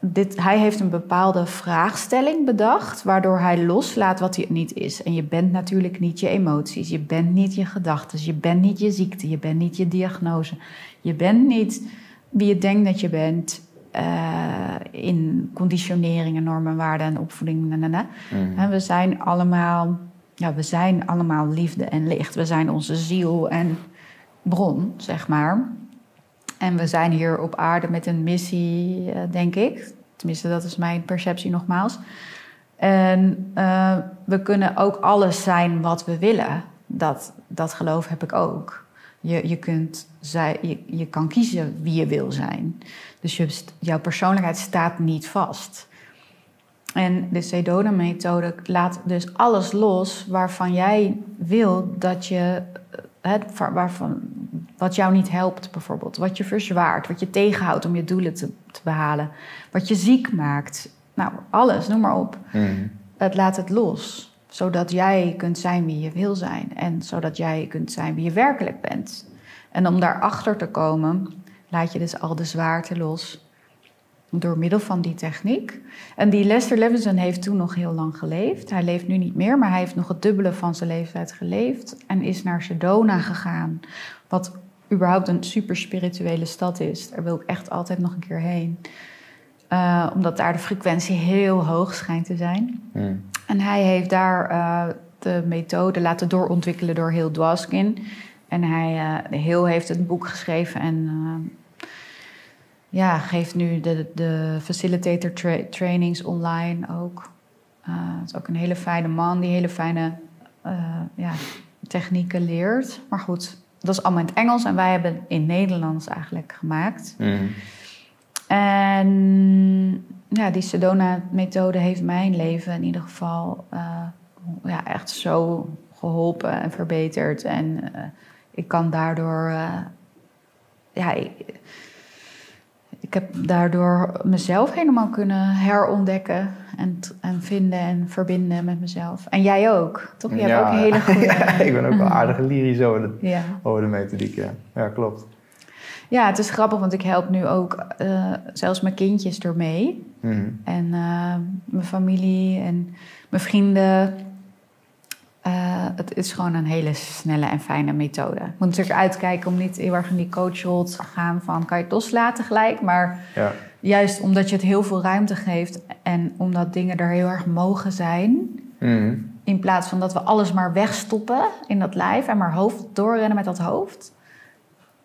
dit, hij heeft een bepaalde vraagstelling bedacht, waardoor hij loslaat wat hij niet is. En je bent natuurlijk niet je emoties, je bent niet je gedachten, je bent niet je ziekte, je bent niet je diagnose, je bent niet wie je denkt dat je bent eh, in conditioneringen, normen, waarden en opvoeding. na, na, na. Mhm. En we zijn allemaal, ja, we zijn allemaal liefde en licht. We zijn onze ziel en bron, zeg maar. En we zijn hier op aarde met een missie, eh, denk ik. Tenminste, dat is mijn perceptie nogmaals. En eh, we kunnen ook alles zijn wat we willen. Dat, dat geloof heb ik ook. Je, je, kunt, zij- je, je kan kiezen wie je wil zijn. Dus jouw persoonlijkheid staat niet vast. En de Sedona-methode laat dus alles los waarvan jij wil dat je, eh, waarvan, wat jou niet helpt bijvoorbeeld. Wat je verzwaart, wat je tegenhoudt om je doelen te, te behalen. Wat je ziek maakt. Nou, alles, noem maar op. Mhm. Het laat het los. Zodat jij kunt zijn wie je wil zijn. En zodat jij kunt zijn wie je werkelijk bent. En om daarachter te komen, laat je dus al de zwaarte los. Door middel van die techniek. En die Lester Levinson heeft toen nog heel lang geleefd. Hij leeft nu niet meer, maar hij heeft nog het dubbele van zijn leeftijd geleefd. En is naar Sedona gegaan. Wat überhaupt een super spirituele stad is. Daar wil ik echt altijd nog een keer heen. Eh, omdat daar de frequentie heel hoog schijnt te zijn. Mhm. En hij heeft daar eh, de methode laten doorontwikkelen door Heel Dwaskin. En hij, eh Heel heeft een boek geschreven en eh, ja, geeft nu de, de facilitator tra- trainings online ook. Eh, het is ook een hele fijne man die hele fijne eh, ja, technieken leert. Maar goed, dat is allemaal in het Engels en wij hebben in Nederlands eigenlijk gemaakt. Mhm. En ja, die Sedona-methode heeft mijn leven in ieder geval eh, ja, echt zo geholpen en verbeterd. En ik kan daardoor, ja, ik, ik heb daardoor mezelf helemaal kunnen herontdekken en, en vinden en verbinden met mezelf. En jij ook, toch? Je hebt ook een hele goede... ja, ik ben ook wel aardig lyrisch over de, ja. over de methodiek, ja. Ja, klopt. ja, het is grappig, want ik help nu ook eh, zelfs mijn kindjes ermee. Mhm. En eh, mijn familie en mijn vrienden. Eh, het is gewoon een hele snelle en fijne methode. Ik moet natuurlijk uitkijken om niet heel erg in die coachrol te gaan van kan je het loslaten gelijk. Maar Ja. juist omdat je het heel veel ruimte geeft en omdat dingen er heel erg mogen zijn. Mhm. In plaats van dat we alles maar wegstoppen in dat lijf en maar hoofd doorrennen met dat hoofd.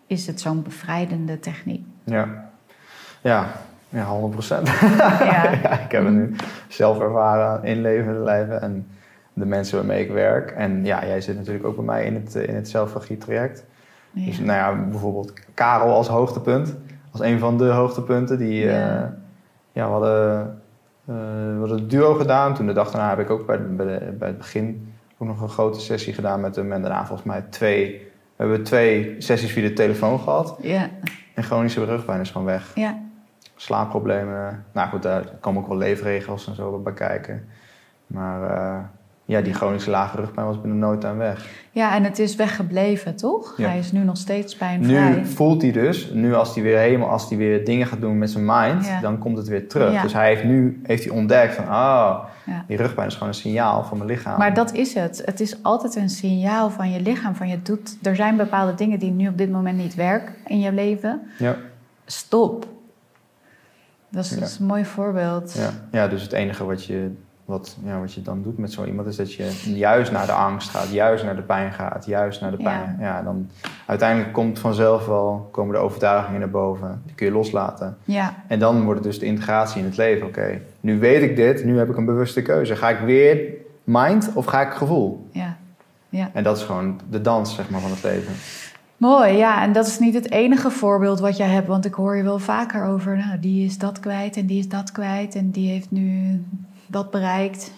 Is het zo'n bevrijdende techniek. Ja. Ja, ja 100 procent. Ja. ik heb het nu zelf ervaren in levende lijven en de mensen waarmee ik werk. En ja, jij zit natuurlijk ook bij mij in het, eh, in het zelfregie-traject. Ja. Dus nou ja, bijvoorbeeld Karel als hoogtepunt. Als een van de hoogtepunten. Die, Ja. ja. ja, we hadden, eh, we hadden een duo gedaan. Toen de dag daarna heb ik ook bij, bij, het begin ook nog een grote sessie gedaan met hem. En daarna volgens mij twee We hebben twee sessies via de telefoon gehad. Ja, En chronische rugpijn is gewoon weg. ja. Slaapproblemen. Nou goed, daar komen ook wel leefregels en zo bij kijken. Maar eh, ja, die chronische lage rugpijn was binnen no time weg. ja, en het is weggebleven, toch? Ja. Hij is nu nog steeds pijnvrij. Nu voelt hij dus, nu als hij weer helemaal, als hij weer dingen gaat doen met zijn mind, Ja. dan komt het weer terug. Ja. Dus hij heeft nu heeft hij ontdekt van, Ja. die rugpijn is gewoon een signaal van mijn lichaam. Maar dat is het. Het is altijd een signaal van je lichaam. Van je doet, er zijn bepaalde dingen die nu op dit moment niet werken in je leven. Ja, Stop. Dat is, dat is een mooi voorbeeld. ja. ja, dus het enige wat je, wat, ja, wat je dan doet met zo iemand is dat je juist naar de angst gaat, juist naar de pijn gaat, juist naar de pijn. Ja, dan uiteindelijk komt vanzelf wel, komen de overtuigingen naar boven. Die kun je loslaten. Ja, En dan wordt het dus de integratie in het leven. Oké, nu weet ik dit, nu heb ik een bewuste keuze. Ga ik weer mind of ga ik gevoel? ja. En dat is gewoon de dans zeg maar, van het leven. Mooi, ja. En dat is niet het enige voorbeeld wat jij hebt. Want ik hoor je wel vaker over, nou, die is dat kwijt en die is dat kwijt. En die heeft nu dat bereikt.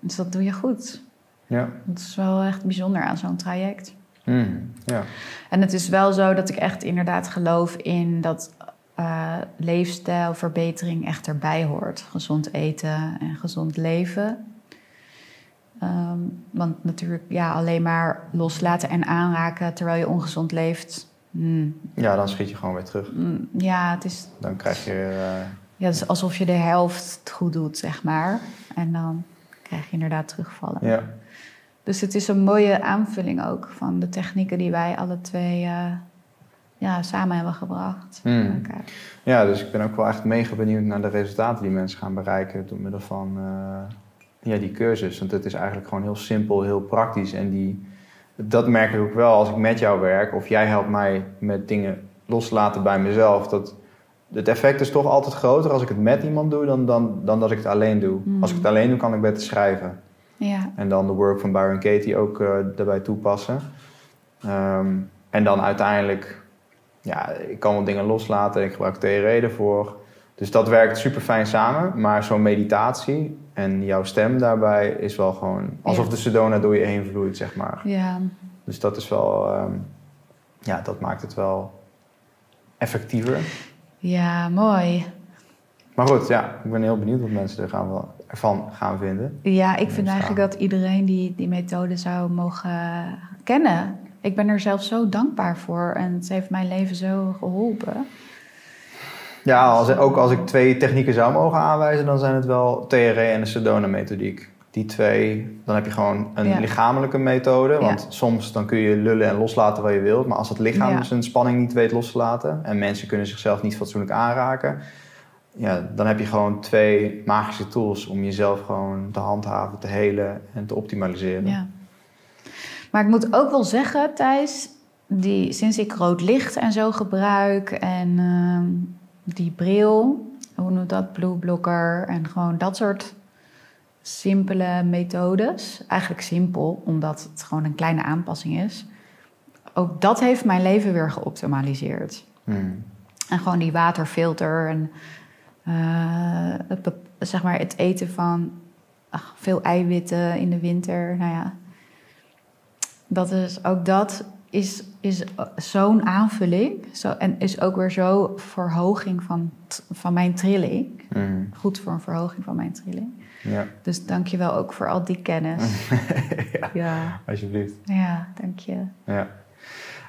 Dus dat doe je goed. Ja. Dat is wel echt bijzonder aan zo'n traject. Mm, ja. En het is wel zo dat ik echt inderdaad geloof in dat eh, leefstijlverbetering echt erbij hoort. Gezond eten en gezond leven. Ehm, want natuurlijk, ja, alleen maar loslaten en aanraken terwijl je ongezond leeft. hmm, ja, dan schiet je gewoon weer terug. mm, ja, het is, Dan krijg je... eh, ja, is alsof je de helft goed doet, zeg maar. En dan krijg je inderdaad terugvallen. ja. Dus het is een mooie aanvulling ook van de technieken die wij alle twee eh, ja, samen hebben gebracht. Met elkaar. ja, dus ik ben ook wel echt mega benieuwd naar de resultaten die mensen gaan bereiken door middel van eh, ja, die cursus. Want het is eigenlijk gewoon heel simpel, heel praktisch. En die, dat merk ik ook wel als ik met jou werk of jij helpt mij met dingen loslaten bij mezelf. Dat het effect is toch altijd groter als ik het met iemand doe dan, dan, dan dat ik het alleen doe. Hmm. Als ik het alleen doe, kan ik beter schrijven. Ja, En dan de work van Byron Katie ook eh, daarbij toepassen. Ehm, en dan uiteindelijk, ja, ik kan wel dingen loslaten. Ik gebruik TRE ervoor. Dus dat werkt super fijn samen. Maar zo'n meditatie en jouw stem daarbij is wel gewoon alsof Ja. de Sedona door je heen vloeit, zeg maar. ja. Dus dat is wel, ehm, ja, dat maakt het wel effectiever. Ja, mooi. Maar goed, ja, ik ben heel benieuwd wat mensen er gaan ervan gaan vinden. Ja, ik vind eigenlijk dat iedereen die die methode zou mogen kennen. Ik ben er zelf zo dankbaar voor en het heeft mijn leven zo geholpen. Ja, als, ook als ik twee technieken zou mogen aanwijzen, dan zijn het wel TRE en de Sedona-methodiek. Die twee, dan heb je gewoon een Ja. lichamelijke methode. Want Ja. soms dan kun je lullen en loslaten wat je wilt. Maar als het lichaam Ja. zijn spanning niet weet los te laten... en mensen kunnen zichzelf niet fatsoenlijk aanraken... Ja, dan heb je gewoon twee magische tools om jezelf gewoon te handhaven, te helen en te optimaliseren. Ja. Maar ik moet ook wel zeggen, Thijs, die, sinds ik rood licht en zo gebruik en ehm, die bril, hoe noemt dat, blue blocker en gewoon dat soort simpele methodes. Eigenlijk simpel, omdat het gewoon een kleine aanpassing is. Ook dat heeft mijn leven weer geoptimaliseerd. Hmm. En gewoon die waterfilter en eh, het, zeg maar het eten van ach, veel eiwitten in de winter. Nou ja, dat is ook dat is, is zo'n aanvulling. Zo, en is ook weer zo verhoging van, van mijn trilling. Hmm. Goed voor een verhoging van mijn trilling. Ja, Dus dank je wel ook voor al die kennis. ja, Ja, alsjeblieft. ja dank je. Ja.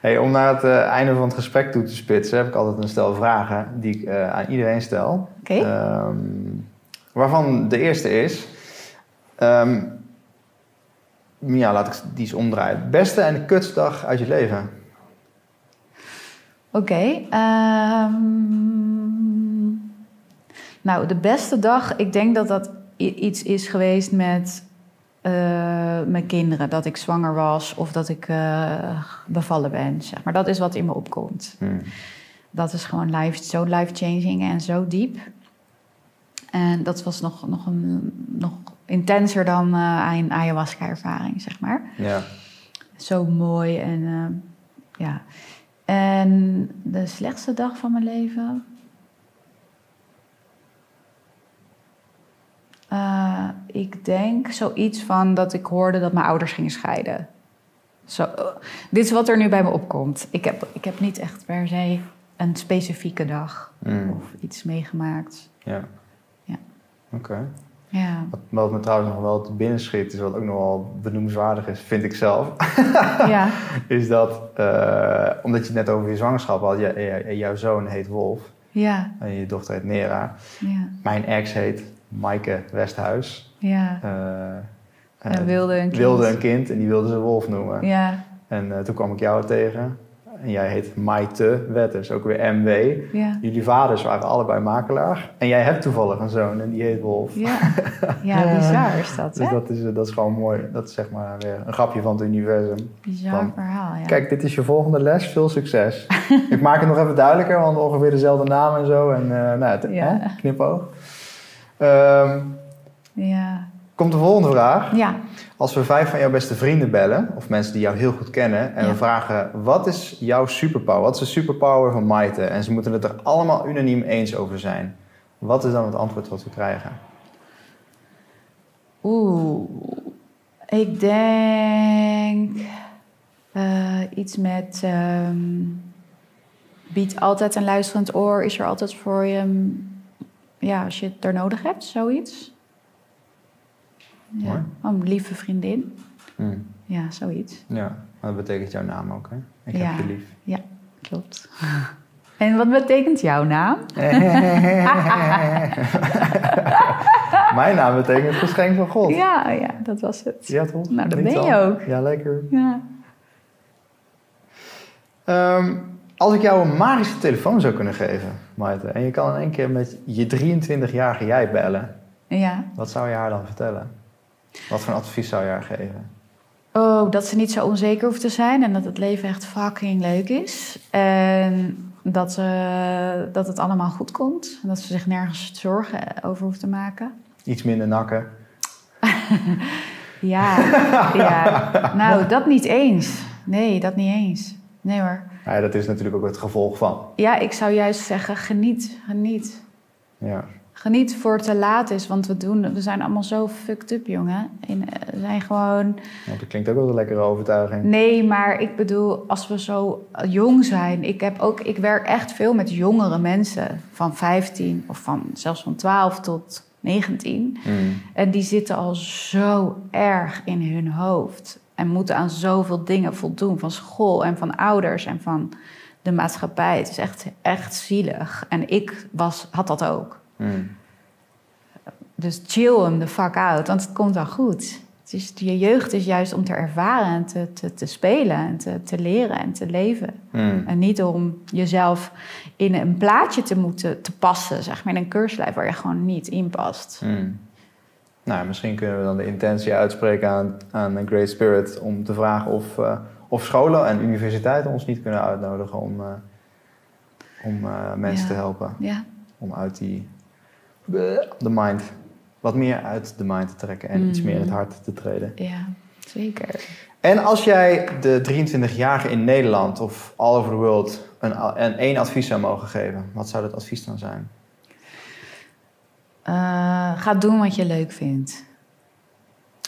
Hey, om naar het eh, einde van het gesprek toe te spitsen, heb ik altijd een stel vragen die ik eh, aan iedereen stel. Oké. Ehm, waarvan de eerste is. ehm, ja, laat ik die eens omdraaien. Beste en de uit je leven. Oké. ehm, nou, de beste dag, ik denk dat dat iets is geweest met eh, mijn kinderen. Dat ik zwanger was of dat ik eh, bevallen ben. Zeg maar dat is wat in me opkomt. Hmm. Dat is gewoon life, zo life-changing en zo diep. En dat was nog, nog, een, nog intenser dan eh, een ayahuasca-ervaring, zeg maar Ja. zo mooi. En ja. En de slechtste dag van mijn leven. Eh, ik denk zoiets van dat ik hoorde dat mijn ouders gingen scheiden. Zo, eh, dit is wat er nu bij me opkomt. Ik heb, ik heb niet echt per se een specifieke dag Mm, of iets meegemaakt. Ja. Ja. Oké. Ja. Wat, me trouwens nog wel te binnen schiet, is wat ook nog wel benoemenswaardig is, vind ik zelf. ja. is dat, eh, omdat je het net over je zwangerschap had, je, je- jouw zoon heet Wolf Ja. en je dochter heet Nera. Ja. Mijn ex heet Maaike Westhuis. Ja. Eh, En wilde een kind. wilde een kind en die wilde ze Wolf noemen. Ja. En eh, toen kwam ik jou tegen en jij heet Maite Wetters, ook weer MW. Ja. Jullie vaders waren allebei makelaar en jij hebt toevallig een zoon en die heet Wolf. Ja. Ja, bizar is dat, Dus hè? dat is, eh, dat is gewoon mooi. Dat is zeg maar weer een grapje van het universum. Bizar van- verhaal, ja. Kijk, dit is je volgende les. Veel succes. ik maak het nog even duidelijker, want ongeveer dezelfde naam en zo. En eh nou, het, Ja. hè, knipoog. Ehm, Ja. Komt de volgende vraag. Ja. Als we vijf van jouw beste vrienden bellen, of mensen die jou heel goed kennen, en Ja. we vragen: wat is jouw superpower? Wat is de superpower van Maite? En ze moeten het er allemaal unaniem eens over zijn. Wat is dan het antwoord wat we krijgen? Oeh. Ik denk eh, iets met ehm biedt altijd een luisterend oor, is er altijd voor je, ja, als je het er nodig hebt, zoiets. Ja. Oh, lieve vriendin. Hm, Ja, zoiets. Ja, maar dat betekent jouw naam ook, hè? Ik Ja. heb je lief. Klopt. En wat betekent jouw naam? Mijn naam betekent geschenk van God. Ja, ja, dat was het. Ja, toch? Nou, dat ben je ook. Ja, lekker. Ja. Ehm, als ik jou een magische telefoon zou kunnen geven, Maite, en je kan in één keer met je 23-jarige jij bellen, ja. wat zou je haar dan vertellen? Wat voor advies zou je haar geven? Oh, dat ze niet zo onzeker hoeft te zijn en dat het leven echt fucking leuk is. En dat, eh, dat het allemaal goed komt. En dat ze zich nergens zorgen over hoeft te maken. Iets minder nakken. Ja, ja. Nou, dat niet eens. Nee, dat niet eens. Nee hoor. Ja, dat is natuurlijk ook het gevolg van. Ja, ik zou juist zeggen, geniet, geniet. Ja. Geniet voor het te laat is, want we, doen, we zijn allemaal zo fucked up, jongen. En, eh, we zijn gewoon... Dat klinkt ook wel een lekkere overtuiging. Nee, maar ik bedoel, als we zo jong zijn... Ik, heb ook, ik werk echt veel met jongere mensen. Van 15 of van, zelfs van 12 tot 19. Mm. En die zitten al zo erg in hun hoofd. En moeten aan zoveel dingen voldoen. Van school en van ouders en van de maatschappij. Het is echt, echt zielig. En ik was, had dat ook. Mm. Dus chill hem the fuck out, want het komt wel goed. Het is, je jeugd is juist om te ervaren en te, te, te spelen en te, te leren en te leven. Mm. En niet om jezelf in een plaatje te moeten te passen, zeg maar, in een keurslijf waar je gewoon niet in past. Mm. Nou, misschien kunnen we dan de intentie uitspreken aan, aan een Great Spirit om te vragen of, eh, of scholen en universiteiten ons niet kunnen uitnodigen om, eh, om eh, mensen Ja. te helpen. Ja, Om uit die de mind, wat meer uit de mind te trekken en iets Mm. meer in het hart te treden. ja, zeker. En als jij de 23-jarige in Nederland of all over the world een, een één advies zou mogen geven, wat zou dat advies dan zijn? Eh, ga doen wat je leuk vindt.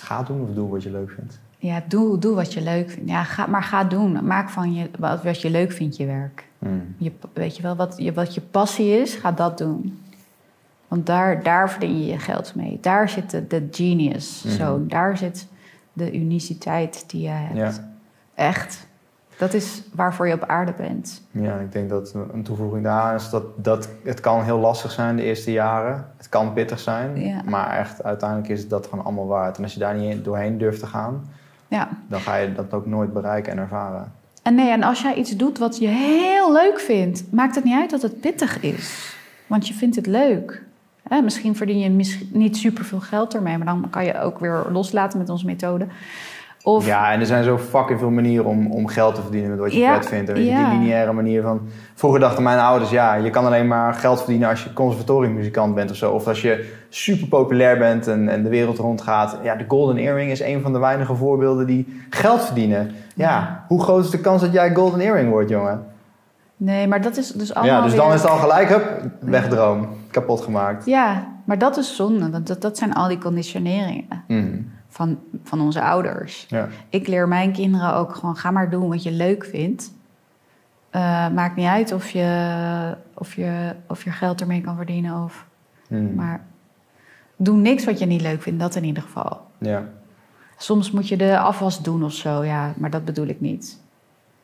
Ga doen of doe wat je leuk vindt. Ja, doe, doe wat je leuk vindt. Ja, ga, maar ga doen. Maak van je, wat, wat je leuk vindt je werk. Mm. Je, weet je wel, wat je, wat je passie is, ga dat doen. Want daar, daar verdien je je geld mee. Daar zit de, de genius. Mhm. Zo, daar zit de uniciteit die je hebt. Ja. Echt. Dat is waarvoor je op aarde bent. Ja, ik denk dat een toevoeging daaraan is dat, dat het kan heel lastig zijn de eerste jaren. Het kan pittig zijn, Ja. maar echt uiteindelijk is dat gewoon allemaal waard. En als je daar niet doorheen durft te gaan, Ja. dan ga je dat ook nooit bereiken en ervaren. En nee, en als jij iets doet wat je heel leuk vindt, maakt het niet uit dat het pittig is. Want je vindt het leuk. Hè, misschien verdien je misschien niet superveel geld ermee, maar dan kan je ook weer loslaten met onze methode. Of Ja, en er zijn zo fucking veel manieren om, om geld te verdienen met wat je Ja, vet vindt. En weet je, ja. die lineaire manier van... Vroeger dachten mijn ouders, ja, je kan alleen maar geld verdienen als je conservatoriummuzikant bent of zo. Of als je super populair bent en, en de wereld rondgaat. Ja, de Golden Earring is een van de weinige voorbeelden die geld verdienen. Ja, Ja. hoe groot is de kans dat jij Golden Earring wordt, jongen? nee, maar dat is dus allemaal Ja, dus weer- dan is het al gelijk, hup, wegdroom. Kapot gemaakt. Ja, maar dat is zonde. want Dat, dat zijn al die conditioneringen. Mhm. van, van onze ouders. Ja. Ik leer mijn kinderen ook gewoon: ga maar doen wat je leuk vindt. Eh, maakt niet uit of je, of, je, of je geld ermee kan verdienen. Of, Hmm. Maar doe niks wat je niet leuk vindt, dat in ieder geval. ja. Soms moet je de afwas doen of zo, ja, maar dat bedoel ik niet.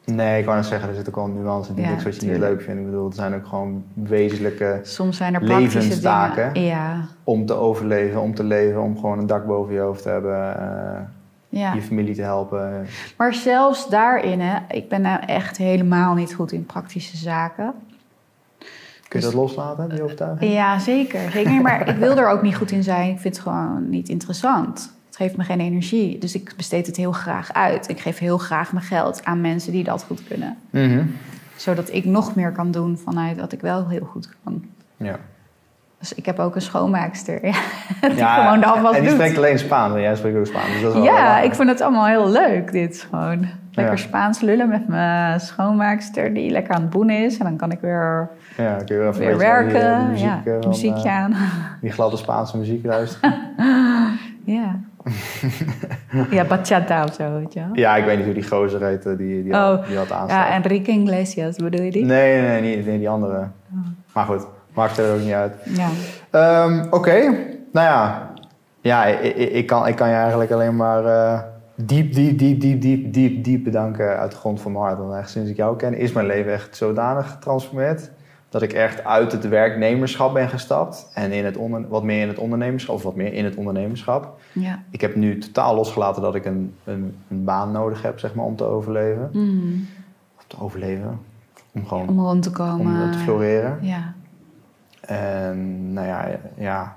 Nee, ik wou net zeggen, er zit ook wel een nuance in. Ja, Niks wat je niet leuk vindt. Ik bedoel, het zijn ook gewoon wezenlijke Soms zijn er praktische Levenstaken. Ja, om te overleven, om te leven, om gewoon een dak boven je hoofd te hebben, ja. je familie te helpen. Maar zelfs daarin, hè, ik ben nou echt helemaal niet goed in praktische zaken. Kun je dat loslaten, die overtuiging? Ja, zeker. zeker. Maar ik wil er ook niet goed in zijn. Ik vind het gewoon niet interessant. Het geeft me geen energie. Dus ik besteed het heel graag uit. Ik geef heel graag mijn geld aan mensen die dat goed kunnen. Mhm. Zodat ik nog meer kan doen vanuit wat ik wel heel goed kan. Ja. Dus ik heb ook een schoonmaakster. Ja, die Ja, gewoon de afwas en die doet. spreekt alleen Spaans, en jij spreekt ook Spaans. Dus dat is Ja, ik vind het allemaal heel leuk, dit gewoon. Lekker Ja. Spaans lullen met mijn schoonmaakster die lekker aan het boenen is. En dan kan ik weer, Ja, kun je weer die, werken. eh, die muziek, ja, eh, van, muziekje eh, aan. die gladde Spaanse muziek luisteren. Ja. ja, bachata of zo, weet je wel. ja, ik weet niet hoe die gozer heette die, die, had, Oh, die had aanstaan. Ja, Enrique Iglesias, bedoel je die? Nee, nee, nee, nee, die andere. Oh. Maar goed, maakt er ook niet uit. Ja. Ehm, Oké, nou ja. Ja, ik, kan, ik kan je eigenlijk alleen maar eh, diep, diep, diep, diep, diep, diep, diep bedanken uit de grond van mijn hart. Want echt sinds ik jou ken is mijn leven echt zodanig getransformeerd. Dat ik echt uit het werknemerschap ben gestapt. En in het onder, wat meer in het ondernemerschap, of wat meer in het ondernemerschap. ja. Ik heb nu totaal losgelaten dat ik een, een, een baan nodig heb, zeg maar, om te overleven. Mm. Of te overleven. Om gewoon Om rond te om komen. te floreren. Ja. En nou ja, ja,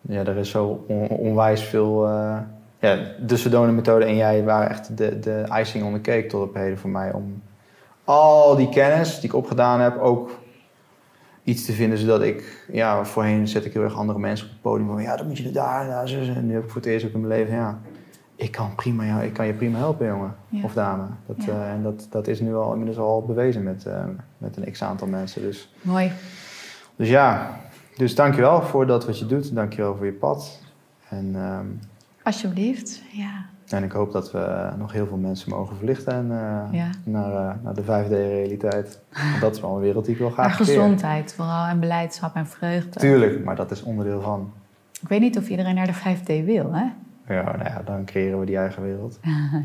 ja er is zo on- onwijs veel. eh, ja, de Sedona-methode en jij waren echt de, de icing on the cake tot op heden voor mij. Om al die kennis die ik opgedaan heb ook iets te vinden zodat ik. Ja, voorheen zet ik heel erg andere mensen op het podium. Van, ja, dan moet je daar en daar. En nu heb ik voor het eerst ook in mijn leven. Ja, ik kan, prima, ja, ik kan je prima helpen, jongen Ja. of dame. Dat, Ja. eh, en dat, dat is nu al inmiddels al bewezen met, eh, met een x aantal mensen. Dus. Mooi. Dus ja, dus dankjewel voor dat wat je doet. Dankjewel voor je pad. En, ehm, Alsjeblieft. Ja. En ik hoop dat we nog heel veel mensen mogen verlichten en, eh, Ja. naar, eh, naar de 5D-realiteit. Want dat is wel een wereld die ik wil graag creëren. gezondheid vooral en beleidschap en vreugde. Tuurlijk, maar dat is onderdeel van. Ik weet niet of iedereen naar de 5D wil, hè? Ja, nou ja, dan creëren we die eigen wereld. ja.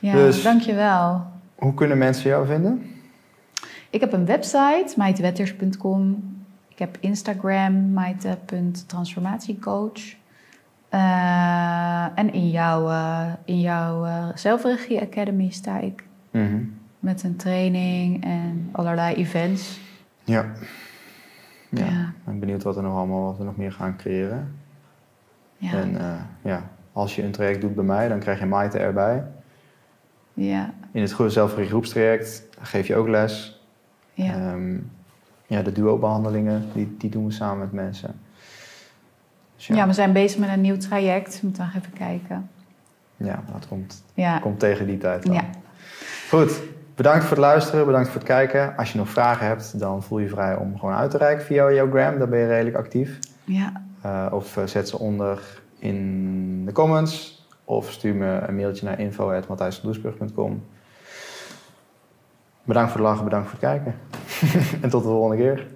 Ja, Dus- dankjewel. Hoe kunnen mensen jou vinden? Ik heb een website, maitewetters.com. Ik heb Instagram, maite.transformatiecoach. Eh, en in jouw, eh, in jouw eh, zelfregie academy sta ik. Mhm. Met een training en allerlei events. Ja. ja. Ben benieuwd wat, er nog allemaal, wat we nog meer gaan creëren. Ja, En ja, als je een traject doet bij mij, dan krijg je Maite erbij. ja, In het goede zelfregie groepstraject geef je ook les. ja. Ehm, ja, de duo-behandelingen, die, die doen we samen met mensen. Dus ja. we zijn bezig met een nieuw traject. Moeten we nog even kijken. ja, dat komt, Ja, komt tegen die tijd dan. ja. Goed, bedankt voor het luisteren, bedankt voor het kijken. Als je nog vragen hebt, dan voel je vrij om gewoon uit te reiken via jouw gram. Daar ben je redelijk actief. ja. Eh, of eh, zet ze onder in de comments. Of stuur me een mailtje naar info.matthijsvandoesburg.com. Bedankt voor het lachen, bedankt voor het kijken. en tot de volgende keer.